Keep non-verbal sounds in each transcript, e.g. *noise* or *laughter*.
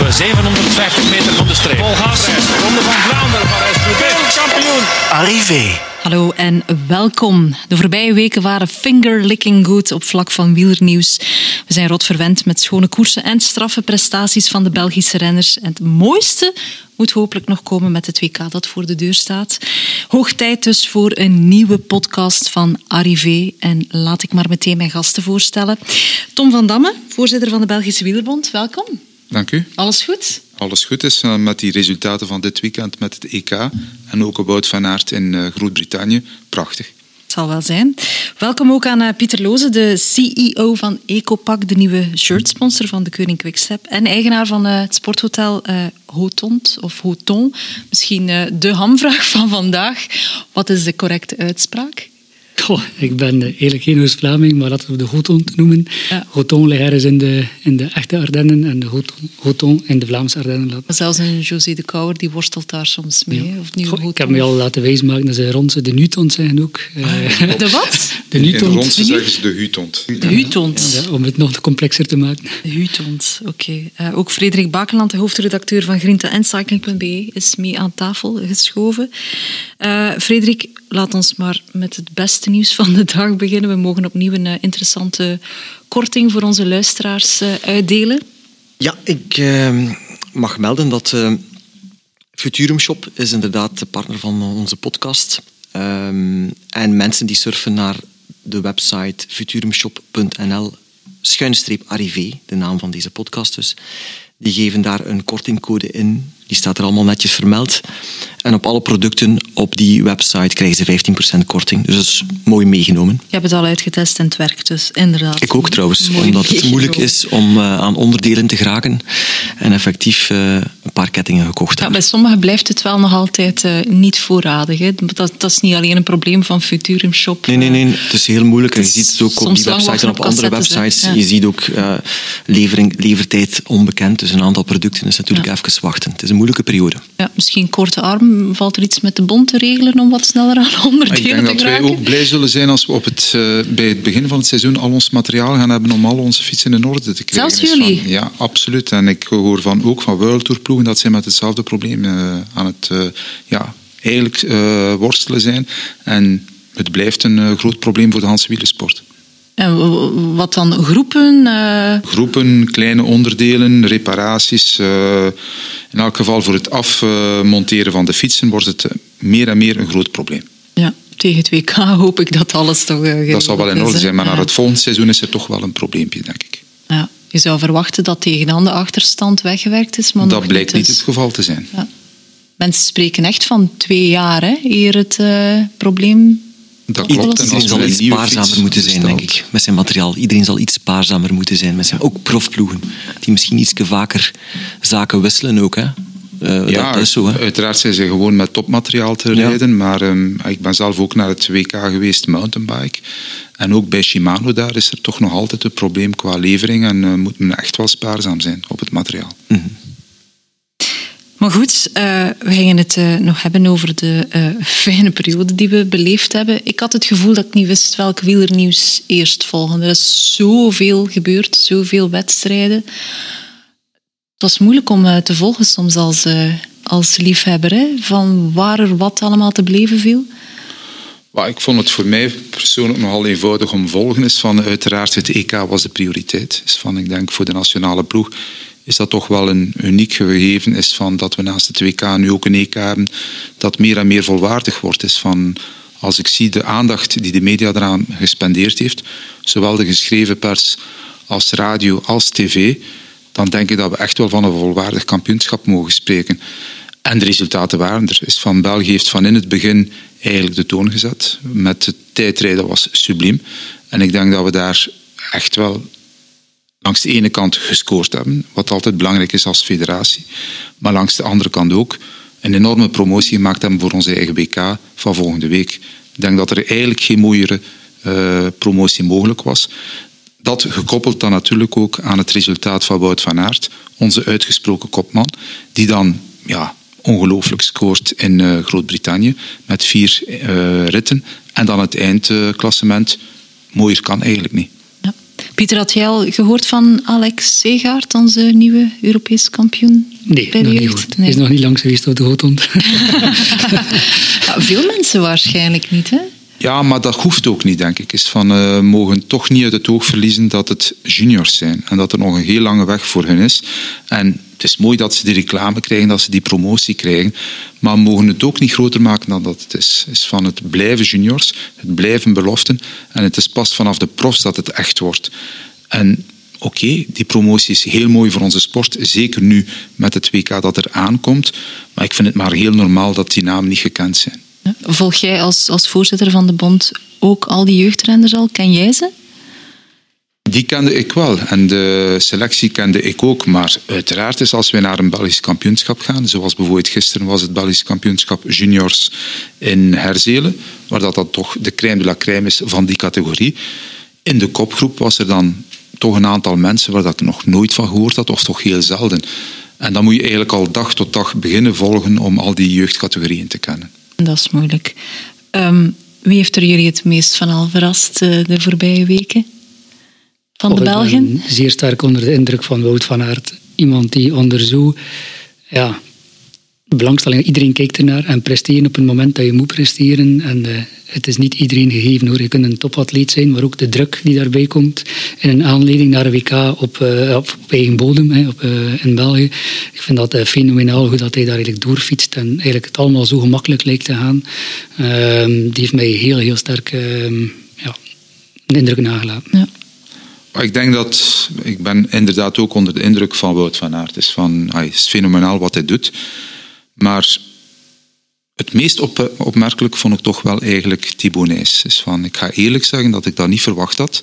op 750 meter van de streep. Vol gas. Ronde van Vlaanderen, Parijs-Roubaix, kampioen. Arrivé. Hallo en welkom. De voorbije weken waren fingerlicking good op vlak van wielernieuws. We zijn rot verwend met schone koersen en straffe prestaties van de Belgische renners. En het mooiste moet hopelijk nog komen met het WK dat voor de deur staat. Hoog tijd dus voor een nieuwe podcast van Arrivé. En laat ik maar meteen mijn gasten voorstellen. Tom van Damme, voorzitter van de Belgische Wielerbond. Welkom. Dank u. Alles goed? Alles goed is uh, met die resultaten van dit weekend met het EK en ook Wout van Aert in uh, Groot-Brittannië. Prachtig. Het zal wel zijn. Welkom ook aan uh, Pieter Loze, de CEO van Ecopak, de nieuwe shirtsponsor van de Keuring Quickstep en eigenaar van het sporthotel Hotont of Hoton. Misschien de hamvraag van vandaag. Wat is de correcte uitspraak? Goh, ik ben eigenlijk geen Oost-Vlaming, maar laten we de Hoton noemen. Ja. Hoton ligt ergens in de, in de echte Ardennen en de Hoton in de Vlaamse Ardennen. Maar zelfs een José de Kouwer die worstelt daar soms mee. Ja. Of Goh, ik heb me al laten wijsmaken dat ze rond de Newtons zijn ook. Ah, de wat? De Ronse zeggen ze de Hutont. De Hutont. Ja, om het nog complexer te maken. De Hutont, oké. Okay. Uh, ook Frederik Bakeland, de hoofdredacteur van Grinta en Cycling.be, is mee aan tafel geschoven. Uh, Frederik, laat ons maar met het beste nieuws van de dag beginnen. We mogen opnieuw een uh, interessante korting voor onze luisteraars uh, uitdelen. Ja, ik uh, mag melden dat Futurum Shop is inderdaad de partner van onze podcast. Um, en mensen die surfen naar de website futurumshop.nl schuinstreep arrivé, de naam van deze podcast dus, die geven daar een kortingcode in. Die staat er allemaal netjes vermeld. En op alle producten op die website krijgen ze 15% korting. Dus dat is mooi meegenomen. Je hebt het al uitgetest en het werkt dus, inderdaad. Ik ook trouwens, mooi omdat het moeilijk is om uh, aan onderdelen te geraken. En effectief uh, een paar kettingen gekocht ja, Bij sommigen blijft het wel nog altijd uh, niet voorradig. Hè. Dat, dat, is niet alleen een probleem van Futurum Shop. Nee, nee, nee. Het is heel moeilijk. En je ziet het ook op die website en op andere websites. Ja. Je ziet ook levering, levertijd onbekend. Dus een aantal producten is natuurlijk ja. even wachten. Het is een moeilijke periode. Ja, misschien korte arm. Valt er iets met de bond te regelen om wat sneller aan onderdelen te Ik denk dat wij ook blij zullen zijn als we op het, uh, bij het begin van het seizoen al ons materiaal gaan hebben om al onze fietsen in orde te krijgen. Zelfs jullie? Van, ja, absoluut. En ik hoor van, ook van World Tour ploegen dat zij met hetzelfde probleem uh, aan het uh, ja, eigenlijk worstelen zijn. En het blijft een groot probleem voor de Hanse wielersport. En wat dan? Groepen? Uh... Groepen, kleine onderdelen, reparaties. Uh, in elk geval voor het afmonteren van de fietsen wordt het meer en meer een groot probleem. Ja, tegen het WK *laughs* hoop ik dat alles toch... Uh, dat zal wel in orde zijn, maar ja. naar het volgende seizoen is het toch wel een probleempje, denk ik. Ja, je zou verwachten dat tegen dan de achterstand weggewerkt is, maar Dat blijkt niet het geval te zijn. Ja. Mensen spreken echt van twee jaar, hè, eer het probleem dat klopt. Iedereen zal iets spaarzamer moeten zijn, denk ik, met zijn materiaal. Iedereen zal iets spaarzamer moeten zijn met zijn... Ook profploegen, die misschien iets vaker zaken wisselen ook, hè. Uh, ja, dat is zo, hè? uiteraard zijn ze gewoon met topmateriaal te rijden. Ja. Maar um, ik ben zelf ook naar het WK geweest, mountainbike. En ook bij Shimano daar is er toch nog altijd een probleem qua levering. En uh, moet men echt wel spaarzaam zijn op het materiaal. Mm -hmm. Maar goed, uh, we gingen het uh, nog hebben over de uh, *laughs* fijne periode die we beleefd hebben. Ik had het gevoel dat ik niet wist welk wielernieuws eerst volgen. Er is zoveel gebeurd, zoveel wedstrijden. Het was moeilijk om te volgen soms als, als liefhebber, hè? van waar er wat allemaal te beleven viel. Ik vond het voor mij persoonlijk nogal eenvoudig om volgen. Is van, uiteraard, het EK was de prioriteit. Van, ik denk voor de nationale ploeg is dat toch wel een uniek gegeven is van dat we naast het WK nu ook een EK hebben dat meer en meer volwaardig wordt. Is van, als ik zie de aandacht die de media eraan gespendeerd heeft, zowel de geschreven pers als radio als tv, dan denk ik dat we echt wel van een volwaardig kampioenschap mogen spreken. En de resultaten waren er. Is van België heeft van in het begin eigenlijk de toon gezet. Met het tijdrijden was subliem. En ik denk dat we daar echt wel langs de ene kant gescoord hebben, wat altijd belangrijk is als federatie, maar langs de andere kant ook een enorme promotie gemaakt hebben voor onze eigen WK van volgende week. Ik denk dat er eigenlijk geen mooiere uh, promotie mogelijk was. Dat gekoppeld dan natuurlijk ook aan het resultaat van Wout van Aert, onze uitgesproken kopman, die dan ja, ongelooflijk scoort in uh, Groot-Brittannië met vier uh, ritten en dan het eindklassement. Mooier kan eigenlijk niet. Pieter, had jij al gehoord van Alex Segaert, onze nieuwe Europese kampioen? Nee, nog niet gehoord. Hij is nog niet langs geweest op de Hotond. ja, *laughs* veel mensen waarschijnlijk niet, hè? Ja, maar dat hoeft ook niet, denk ik. Is van, uh, mogen toch niet uit het oog verliezen dat het juniors zijn en dat er nog een heel lange weg voor hen is. En het is mooi dat ze die reclame krijgen, dat ze die promotie krijgen, maar we mogen het ook niet groter maken dan dat het is. is van het blijven juniors, het blijven beloften en het is pas vanaf de profs dat het echt wordt. En oké, die promotie is heel mooi voor onze sport, zeker nu met het WK dat er aankomt, maar ik vind het maar heel normaal dat die namen niet gekend zijn. Volg jij als, als voorzitter van de bond ook al die jeugdrenners al? Ken jij ze? Die kende ik wel en de selectie kende ik ook. Maar uiteraard is als wij naar een Belgisch kampioenschap gaan, zoals bijvoorbeeld gisteren was het Belgisch kampioenschap juniors in Herzelen, waar dat, dat toch de crème de la crème is van die categorie. In de kopgroep was er dan toch een aantal mensen waar dat ik nog nooit van gehoord had, of toch heel zelden. En dan moet je eigenlijk al dag tot dag beginnen volgen om al die jeugdcategorieën te kennen. Dat is moeilijk. Um, wie heeft er jullie het meest van al verrast uh, de voorbije weken? Van de Belgen? zeer sterk onder de indruk van Wout van Aert. Iemand die onder zo ja, belangstelling, iedereen kijkt ernaar en presteren op het moment dat je moet presteren. En uh, het is niet iedereen gegeven hoor. Je kunt een topatleet zijn, maar ook de druk die daarbij komt in een aanleiding naar een WK op, uh, op, op, eigen bodem hè, op, uh, in België. Ik vind dat uh, fenomenaal hoe dat hij daar eigenlijk doorfietst en eigenlijk het allemaal zo gemakkelijk lijkt te gaan. Ehm, die heeft mij heel, heel sterk ehm, ja, een indruk nagelaten. Ja. Ik denk dat ik ben inderdaad ook onder de indruk van Wout van Aert. Het is, van, hij is fenomenaal wat hij doet. Maar het meest op, opmerkelijk vond ik toch wel eigenlijk Thibaut Nijs. Dus van, ik ga eerlijk zeggen dat ik dat niet verwacht had.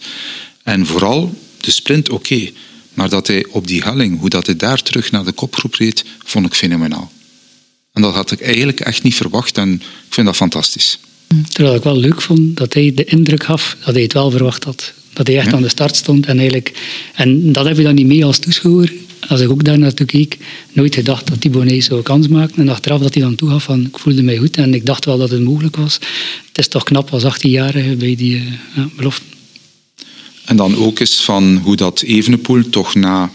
En vooral de sprint, oké. maar dat hij op die helling, hoe dat hij daar terug naar de kopgroep reed, vond ik fenomenaal. En dat had ik eigenlijk echt niet verwacht en ik vind dat fantastisch. Terwijl ik wel leuk vond dat hij de indruk gaf dat hij het wel verwacht had. Dat hij echt aan de start stond en eigenlijk... En dat heb je dan niet mee als toeschouwer als ik ook daar naartoe keek, nooit gedacht dat Thibaut zou kans maken. En achteraf dat hij dan toegaf van, ik voelde mij goed en ik dacht wel dat het mogelijk was. Het is toch knap als 18-jarige bij die uh, ja, beloften. En dan ook eens van hoe dat Evenepoel toch na,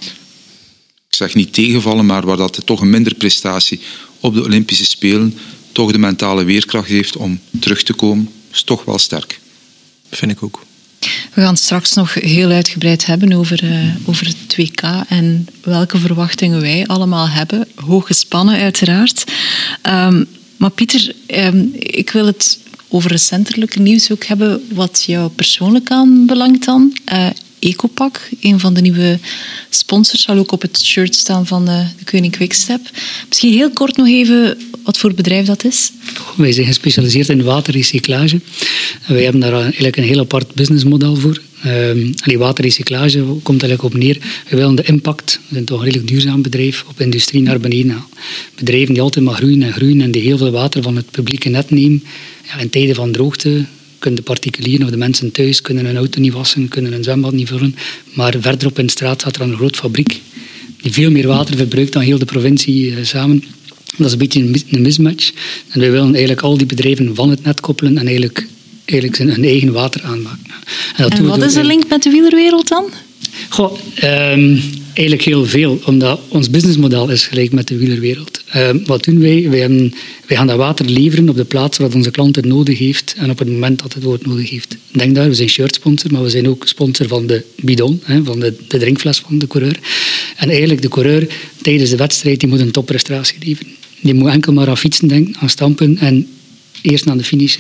ik zeg niet tegenvallen, maar waar dat toch een minder prestatie op de Olympische Spelen, toch de mentale weerkracht heeft om terug te komen, is toch wel sterk. Vind ik ook. We gaan straks nog heel uitgebreid hebben over, uh, over het 2K en welke verwachtingen wij allemaal hebben. Hoog gespannen, uiteraard. Um, maar Pieter, um, ik wil het over recentelijke nieuws ook hebben wat jou persoonlijk aanbelangt dan. Uh, Ecopak, een van de nieuwe sponsors, zal ook op het shirt staan van de, de Koning Quickstep. Misschien heel kort nog even wat voor bedrijf dat is. Wij zijn gespecialiseerd in waterrecyclage. Wij hebben daar eigenlijk een heel apart businessmodel voor. Die waterrecyclage komt eigenlijk op neer. We willen de impact, we zijn toch een redelijk duurzaam bedrijf, op industrie naar beneden halen. Bedrijven die altijd maar groeien en groeien en die heel veel water van het publieke net nemen. Ja, in tijden van droogte kunnen de particulieren of de mensen thuis kunnen hun auto niet wassen, kunnen hun zwembad niet vullen. Maar verderop in de straat staat er een groot fabriek die veel meer water verbruikt dan heel de provincie uh, samen. Dat is een beetje een mismatch. En wij willen eigenlijk al die bedrijven van het net koppelen en eigenlijk, eigenlijk hun eigen water aanmaken. En, en wat is de link met de wielerwereld dan? Goh, um, eigenlijk heel veel, omdat ons businessmodel is gelijk met de wielerwereld. Um, wat doen wij? Wij, hebben, wij, gaan dat water leveren op de plaats waar onze klant het nodig heeft en op het moment dat het woord nodig heeft. Denk daar, we zijn shirtsponsor, maar we zijn ook sponsor van de bidon, hè, van de, drinkfles van de coureur. En eigenlijk de coureur tijdens de wedstrijd die moet een topprestatie leveren. Die moet enkel maar aan fietsen denken, aan stampen en eerst naar de finish.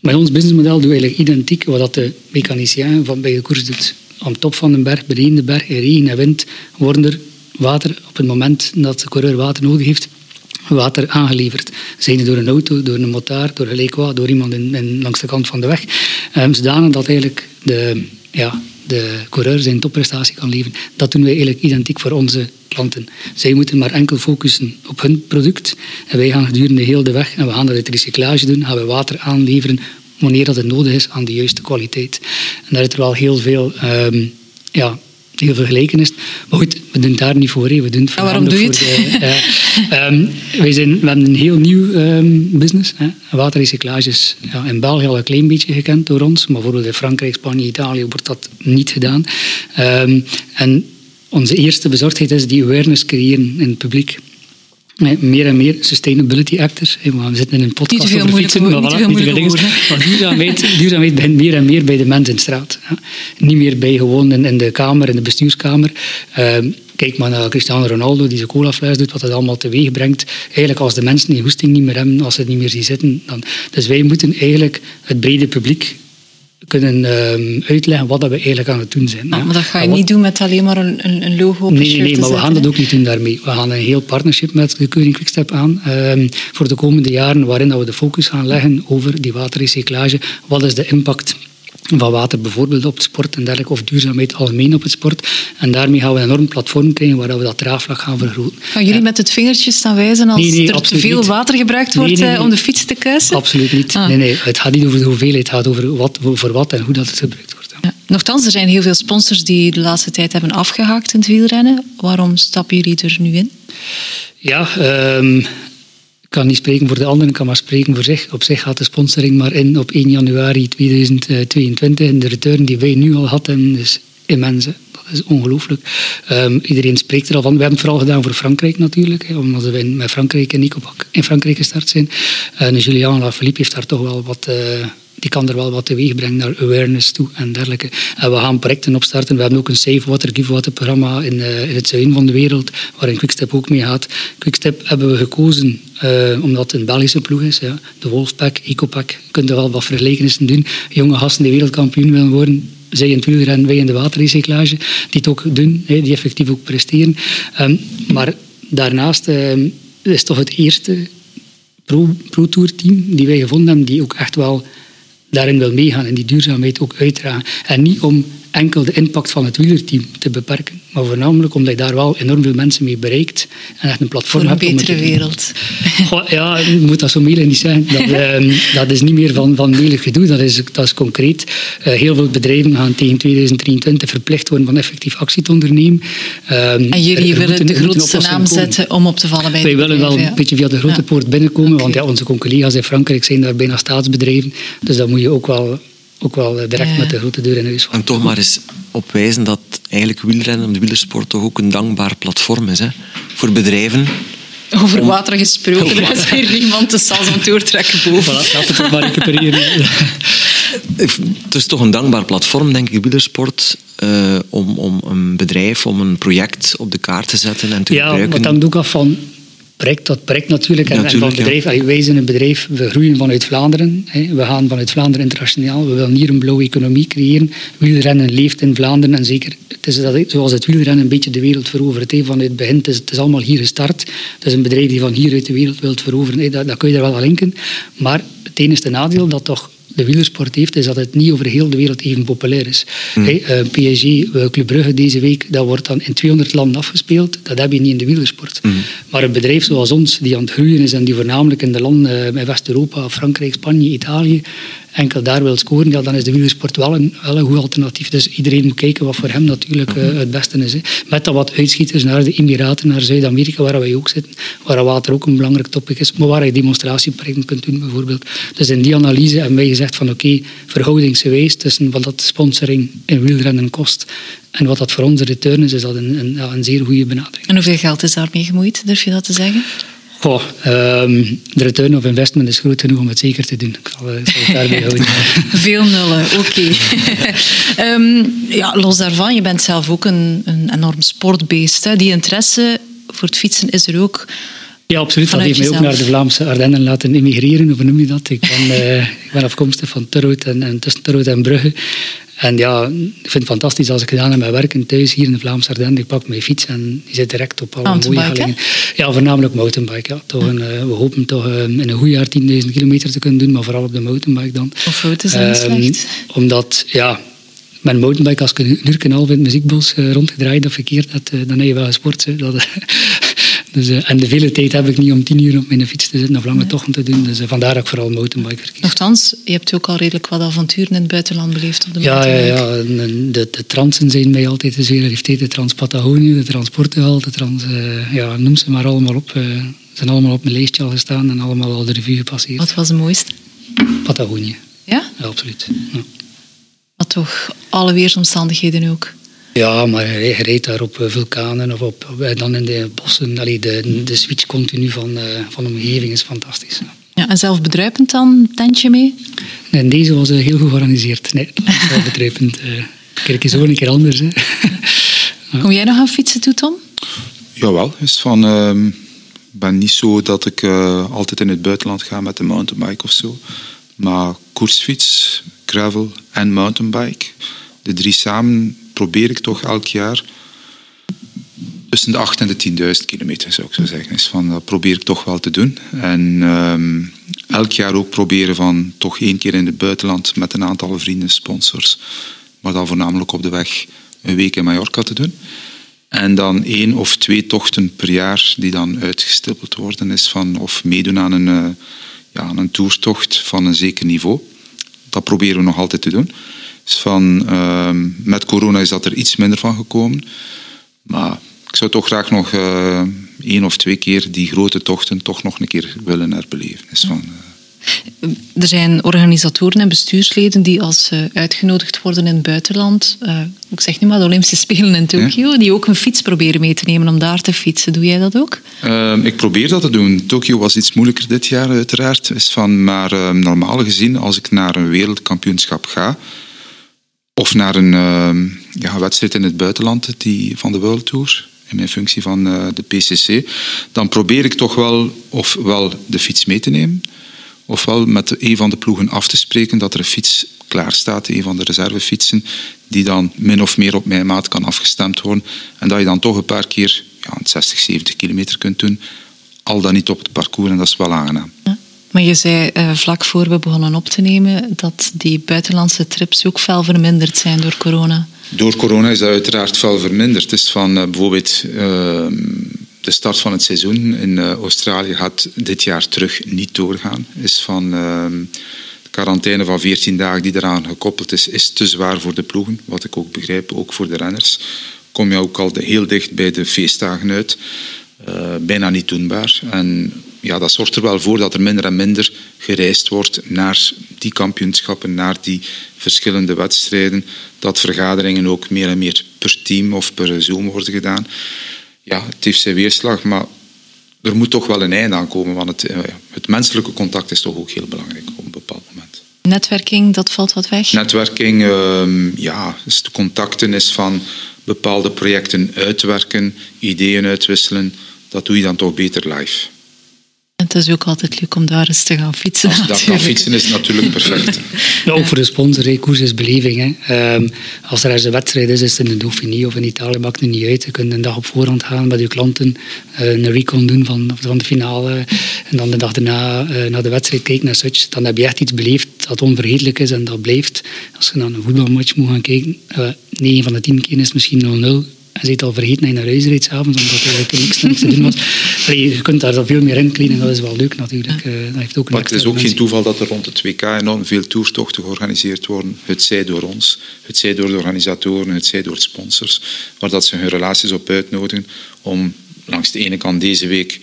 Met ons businessmodel doen we eigenlijk identiek wat de mechanicien van bij de koers doet. Aan top van de berg, beneden de berg, in regen en wind, worden er water op het moment dat de coureur water nodig heeft, water aangeleverd. Zijn door een auto, door een motor, door gelijk wat, door iemand in, langs de kant van de weg. Um, zodanig dat eigenlijk de, ja, de coureur zijn topprestatie kan leveren. Dat doen wij eigenlijk identiek voor onze klanten. Zij moeten maar enkel focussen op hun product. En wij gaan gedurende heel de weg, en we gaan dat uit recyclage doen, gaan we water aanleveren wanneer dat het nodig is aan de juiste kwaliteit. En daar is er wel heel veel um, ja, heel veel gelijkenis. Maar goed, we doen daar niet voor. We doen het ja, waarom doe je het? De, um, *laughs* wij zijn, we hebben een heel nieuw um, business. Hè. Waterrecyclage is ja, in België al een klein beetje gekend door ons. Maar bijvoorbeeld in Frankrijk, Spanje, Italië wordt dat niet gedaan. En onze eerste bezorgdheid is die awareness creëren in het publiek meer en meer sustainability actors. We zitten in een podcast niet veel over fietsen, maar niet te veel. Maar duurzaamheid, duurzaamheid begint meer en meer bij de mensen in straat. Niet meer bij gewoon in, in de kamer, in de bestuurskamer. Uh, kijk maar naar Cristiano Ronaldo, die zijn colafles doet, wat dat allemaal teweeg brengt. Eigenlijk als de mensen die hoesting niet meer hebben, als ze het niet meer zien zitten. Dan... Dus wij moeten eigenlijk het brede publiek kunnen uh, uitleggen wat we eigenlijk aan het doen zijn. maar dat ga je niet doen met alleen maar een, een logo op Nee, nee, nee maar we gaan dat ook niet doen daarmee. We gaan een heel partnership met de Keuring Quickstep aan uh, voor de komende jaren, waarin we de focus gaan leggen over die waterrecyclage. Wat is de impact van water bijvoorbeeld op het sport en dergelijke, of duurzaamheid algemeen op het sport. En daarmee gaan we een enorm platform krijgen waar we dat draagvlak gaan vergroten. Gaan jullie met het vingertje staan wijzen als nee, nee, er te veel niet. water gebruikt wordt nee, om de fiets te kuisen? Absoluut niet. Ah. Nee, nee, het gaat niet over de hoeveelheid, het gaat over wat, voor wat en hoe dat het gebruikt wordt. Ja. Nochtans, er zijn heel veel sponsors die de laatste tijd hebben afgehaakt in het wielrennen. Waarom stappen jullie er nu in? Ja, um, ik kan niet spreken voor de anderen, kan maar spreken voor zich. Op zich gaat de sponsoring maar in op 1 januari 2022. En de return die wij nu al hadden is immens. Dat is ongelooflijk. Um, iedereen spreekt er al van. We hebben het vooral gedaan voor Frankrijk natuurlijk. Hè, omdat we met Frankrijk en Nicopak in Frankrijk gestart zijn. En Julian Lafilippe heeft daar toch wel wat... Uh, die kan er wel wat teweeg brengen naar awareness toe en dergelijke. En we gaan projecten opstarten. We hebben ook een Safe Water, Give Water programma in, uh, in het zuiden van de wereld, waarin Quickstep ook mee gaat. Quickstep hebben we gekozen uh, omdat het een Belgische ploeg is. Ja. De Wolfpack, Ecopack, er wel wat vergelijkenissen doen. Jonge gasten die wereldkampioen willen worden, zij in het wielrennen, wij in de waterrecyclage, die het ook doen, die effectief ook presteren. Um, maar daarnaast um, is toch het eerste pro-tour-team pro die wij gevonden hebben, die ook echt wel daarin wil meegaan en die duurzaamheid ook uitdragen. En niet om enkel de impact van het wielerteam te beperken, maar voornamelijk omdat je daar wel enorm veel mensen mee bereikt en echt een platform Voor een hebt betere om wereld. *laughs* Goh, ja, je moet dat zo melig niet zijn. Dat, uh, *laughs* dat is niet meer van, van gedoe, dat is, dat is concreet. Uh, heel veel bedrijven gaan tegen 2023 verplicht worden van effectief actie te ondernemen. Uh, en jullie willen moeten, de grootste naam zetten om op te vallen bij Wij willen wel ja. een beetje via de grote ja. poort binnenkomen, okay. want ja, onze collega's in Frankrijk zijn daar bijna staatsbedrijven. Dus dat moet je ook wel ook wel direct ja. met de grote deur in huis En toch maar eens opwijzen dat eigenlijk wielrennen, de wielersport, toch ook een dankbaar platform is hè? voor bedrijven. Over om... water gesproken, er is weer iemand de sals aan het doortrekken boven. Voilà, we het maar recupereren. *laughs* het is toch een dankbaar platform, denk ik, wielersport, uh, om, om een bedrijf, om een project op de kaart te zetten en te ja, gebruiken. Ja, maar dan doe ik af van project tot project natuurlijk. En, natuurlijk, en van bedrijf, ja. wij zijn een bedrijf, we groeien vanuit Vlaanderen. Hè. We gaan vanuit Vlaanderen internationaal. We willen hier een blauwe economie creëren. Wielrennen leeft in Vlaanderen. En zeker, het is dat, zoals het wielrennen een beetje de wereld verovert. Hè. Vanuit het begin, het is, het is allemaal hier gestart. Het is een bedrijf die van hieruit de wereld wil veroveren. Hè. Dat, dat kun je er wel aan linken. Maar het enige nadeel dat toch de wielersport heeft, is dat het niet over heel de wereld even populair is. Mm. Hey, uh, PSG, uh, Club Brugge deze week, dat wordt dan in 200 landen afgespeeld. Dat heb je niet in de wielersport. Mm. Maar een bedrijf zoals ons, die aan het groeien is en die voornamelijk in de landen uh, in West-Europa, Frankrijk, Spanje, Italië, enkel daar wil scoren, ja, dan is de wielersport wel een, wel een goed alternatief. Dus iedereen moet kijken wat voor hem natuurlijk uh, het beste is. Hè. Met dat wat uitschieters naar de Emiraten, naar Zuid-Amerika, waar wij ook zitten, waar water ook een belangrijk topic is, maar waar je demonstratieprojecten kunt doen bijvoorbeeld. Dus in die analyse hebben wij gezegd van oké, verhoudingsgewijs tussen wat dat sponsoring in wielrennen kost en wat dat voor onze return is, is dat een, een, een zeer goede benadering. En hoeveel geld is daarmee gemoeid, durf je dat te zeggen? Um, de return of investment is groot genoeg om het zeker te doen. Ik zal, ik zal het daarbij houden. *laughs* Veel nullen, oké. Okay. *laughs* um, ja, los daarvan, je bent zelf ook een, een enorm sportbeest. Hè. Die interesse voor het fietsen is er ook. Ja, absoluut. Dat heeft mij ook naar de Vlaamse Ardennen laten emigreren, hoe noem je dat? Ik ben, uh, ik ben afkomstig van Turhout en, en tussen Turhout en Brugge. En ja, ik vind het fantastisch als ik gedaan heb met werken thuis hier in de Vlaamse Ardennen. Ik pak mijn fiets en die zit direct op alle mooie hellingen. Ja, voornamelijk mountainbike. Ja. Toch een, uh, we hopen toch uh, in een goed jaar 10.000 kilometer te kunnen doen, maar vooral op de mountainbike dan. Offroad is um, slecht. Omdat, ja, een mountainbike, als ik een uur en half in het muziekbos uh, rondgedraaid of verkeerd heb, dan heb je wel gesport. Dat, *laughs* Dus, eh, en de vele tijd heb ik niet om tien uur op mijn fiets te zitten of lange tochten te doen. Dus uh, vandaar dat ik vooral mountainbike verkies. Nochtans, je hebt ook al redelijk wat avonturen in het buitenland beleefd op de ja, ja, ja. De, de, transen zijn mij altijd te zeer geliefd. De Trans-Patagonië, de Trans-Portugal, de Trans... Uh, ja, noem ze maar allemaal op. Ze zijn allemaal op mijn lijstje al gestaan en allemaal al de revue gepasseerd. Wat was de mooiste? Patagonië. Ja? ja absoluut. Ja. Maar toch alle weersomstandigheden ook? Ja, maar je rijdt daar op vulkanen of op, dan in de bossen. Allee, de, de switch continu van, uh, van de omgeving is fantastisch. Ja, en zelf bedruipend dan, tentje mee? Nee, deze was uh, heel georganiseerd. Nee, zelf bedruipend. Uh, kijk eens zo een keer anders. Hè. *laughs* Kom jij nog aan fietsen toe, Tom? Jawel, is van... Uh, ik ben niet zo dat ik altijd in het buitenland ga met de mountainbike of zo. Maar koersfiets, gravel en mountainbike, de drie samen probeer ik toch elk jaar tussen de 8 en de 10.000 kilometer, zou ik zo zeggen. Is van, dat probeer ik toch wel te doen. En um, elk jaar ook proberen van toch één keer in het buitenland met een aantal vrienden, sponsors, maar dan voornamelijk op de weg een week in Mallorca te doen. En dan één of twee tochten per jaar die dan uitgestippeld worden, is van of meedoen aan een, uh, ja, aan een toertocht van een zeker niveau. Dat proberen we nog altijd te doen. Dus van, uh, met corona is dat er iets minder van gekomen. Maar ik zou toch graag nog uh, één of twee keer die grote tochten toch nog een keer willen herbeleven. Van, uh, er zijn organisatoren en bestuursleden die als uitgenodigd worden in het buitenland, ik zeg nu maar de Olympische Spelen in Tokio, ja? die ook een fiets proberen mee te nemen om daar te fietsen. Doe jij dat ook? Ehm, ik probeer dat te doen. Tokio was iets moeilijker dit jaar uiteraard. Is van, maar ehm, normaal gezien, als ik naar een wereldkampioenschap ga, of naar een uh, ja, wedstrijd in het buitenland die, van de World Tour, in mijn functie van uh, de PCC, dan probeer ik toch wel ofwel de fiets mee te nemen, ofwel met een van de ploegen af te spreken dat er een fiets klaar staat, een van de reservefietsen, die dan min of meer op mijn maat kan afgestemd worden. En dat je dan toch een paar keer ja, 60, 70 kilometer kunt doen, al dan niet op het parcours, en dat is wel aangenaam. Ja. Maar je zei uh, vlak voor we begonnen op te nemen dat die buitenlandse trips ook fel verminderd zijn door corona. Door corona is dat uiteraard fel verminderd. Het is van uh, bijvoorbeeld uh, de start van het seizoen in Australië gaat dit jaar terug niet doorgaan. Is van de quarantaine van 14 dagen die eraan gekoppeld is, is te zwaar voor de ploegen. Wat ik ook begrijp, ook voor de renners. Kom je ook al heel dicht bij de feestdagen uit. bijna niet doenbaar. En ja, dat zorgt er wel voor dat er minder en minder gereisd wordt naar die kampioenschappen, naar die verschillende wedstrijden. Dat vergaderingen ook meer en meer per team of per Zoom worden gedaan. Ja, het heeft zijn weerslag, maar er moet toch wel een einde aan komen, want het, het menselijke contact is toch ook heel belangrijk op een bepaald moment. Netwerking, dat valt wat weg? Netwerking, uh, ja, is de contacten is van bepaalde projecten uitwerken, ideeën uitwisselen. Dat doe je dan toch beter live. Het is ook altijd leuk om daar eens te gaan fietsen. Als je dat kan fietsen is natuurlijk perfect. *laughs* ja, ook voor de sponsor, koers is beleving. Hè. Um, als er ergens een wedstrijd is, is het in de Dauphiné of in Italië, maakt het niet uit. Je kunt een dag op voorhand gaan met je klanten, uh, een recon doen van, van de finale en dan de dag daarna uh, naar de wedstrijd kijken naar Such. Dan heb je echt iets beleefd dat onvergetelijk is en dat blijft. Als je naar een voetbalmatch moet gaan kijken, uh, 9 van de 10 keer is misschien 0-0 en zit al vergeten dat je naar huis reed s'avonds, omdat er eigenlijk niks, niks te doen was. Allee, je kunt daar veel meer in kleden, dat is wel leuk natuurlijk. Uh, dat heeft ook maar het is ook geen toeval dat er rond het WK enorm veel toertochten georganiseerd worden. Het zij door ons, het zij door de organisatoren, het zij door sponsors, waar dat ze hun relaties op uitnodigen om langs de ene kant deze week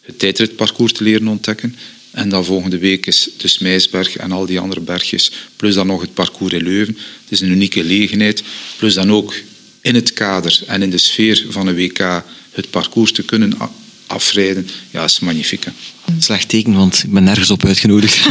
het tijdritparcours te leren ontdekken. En dan volgende week is de Smijsberg en al die andere bergjes, plus dan nog het parcours in Leuven. Het is een unieke gelegenheid. Plus dan ook in het kader en in de sfeer van een WK het parcours te kunnen afrijden, ja, is magnifiek. Hè? Slecht teken, want ik ben nergens op uitgenodigd. *laughs*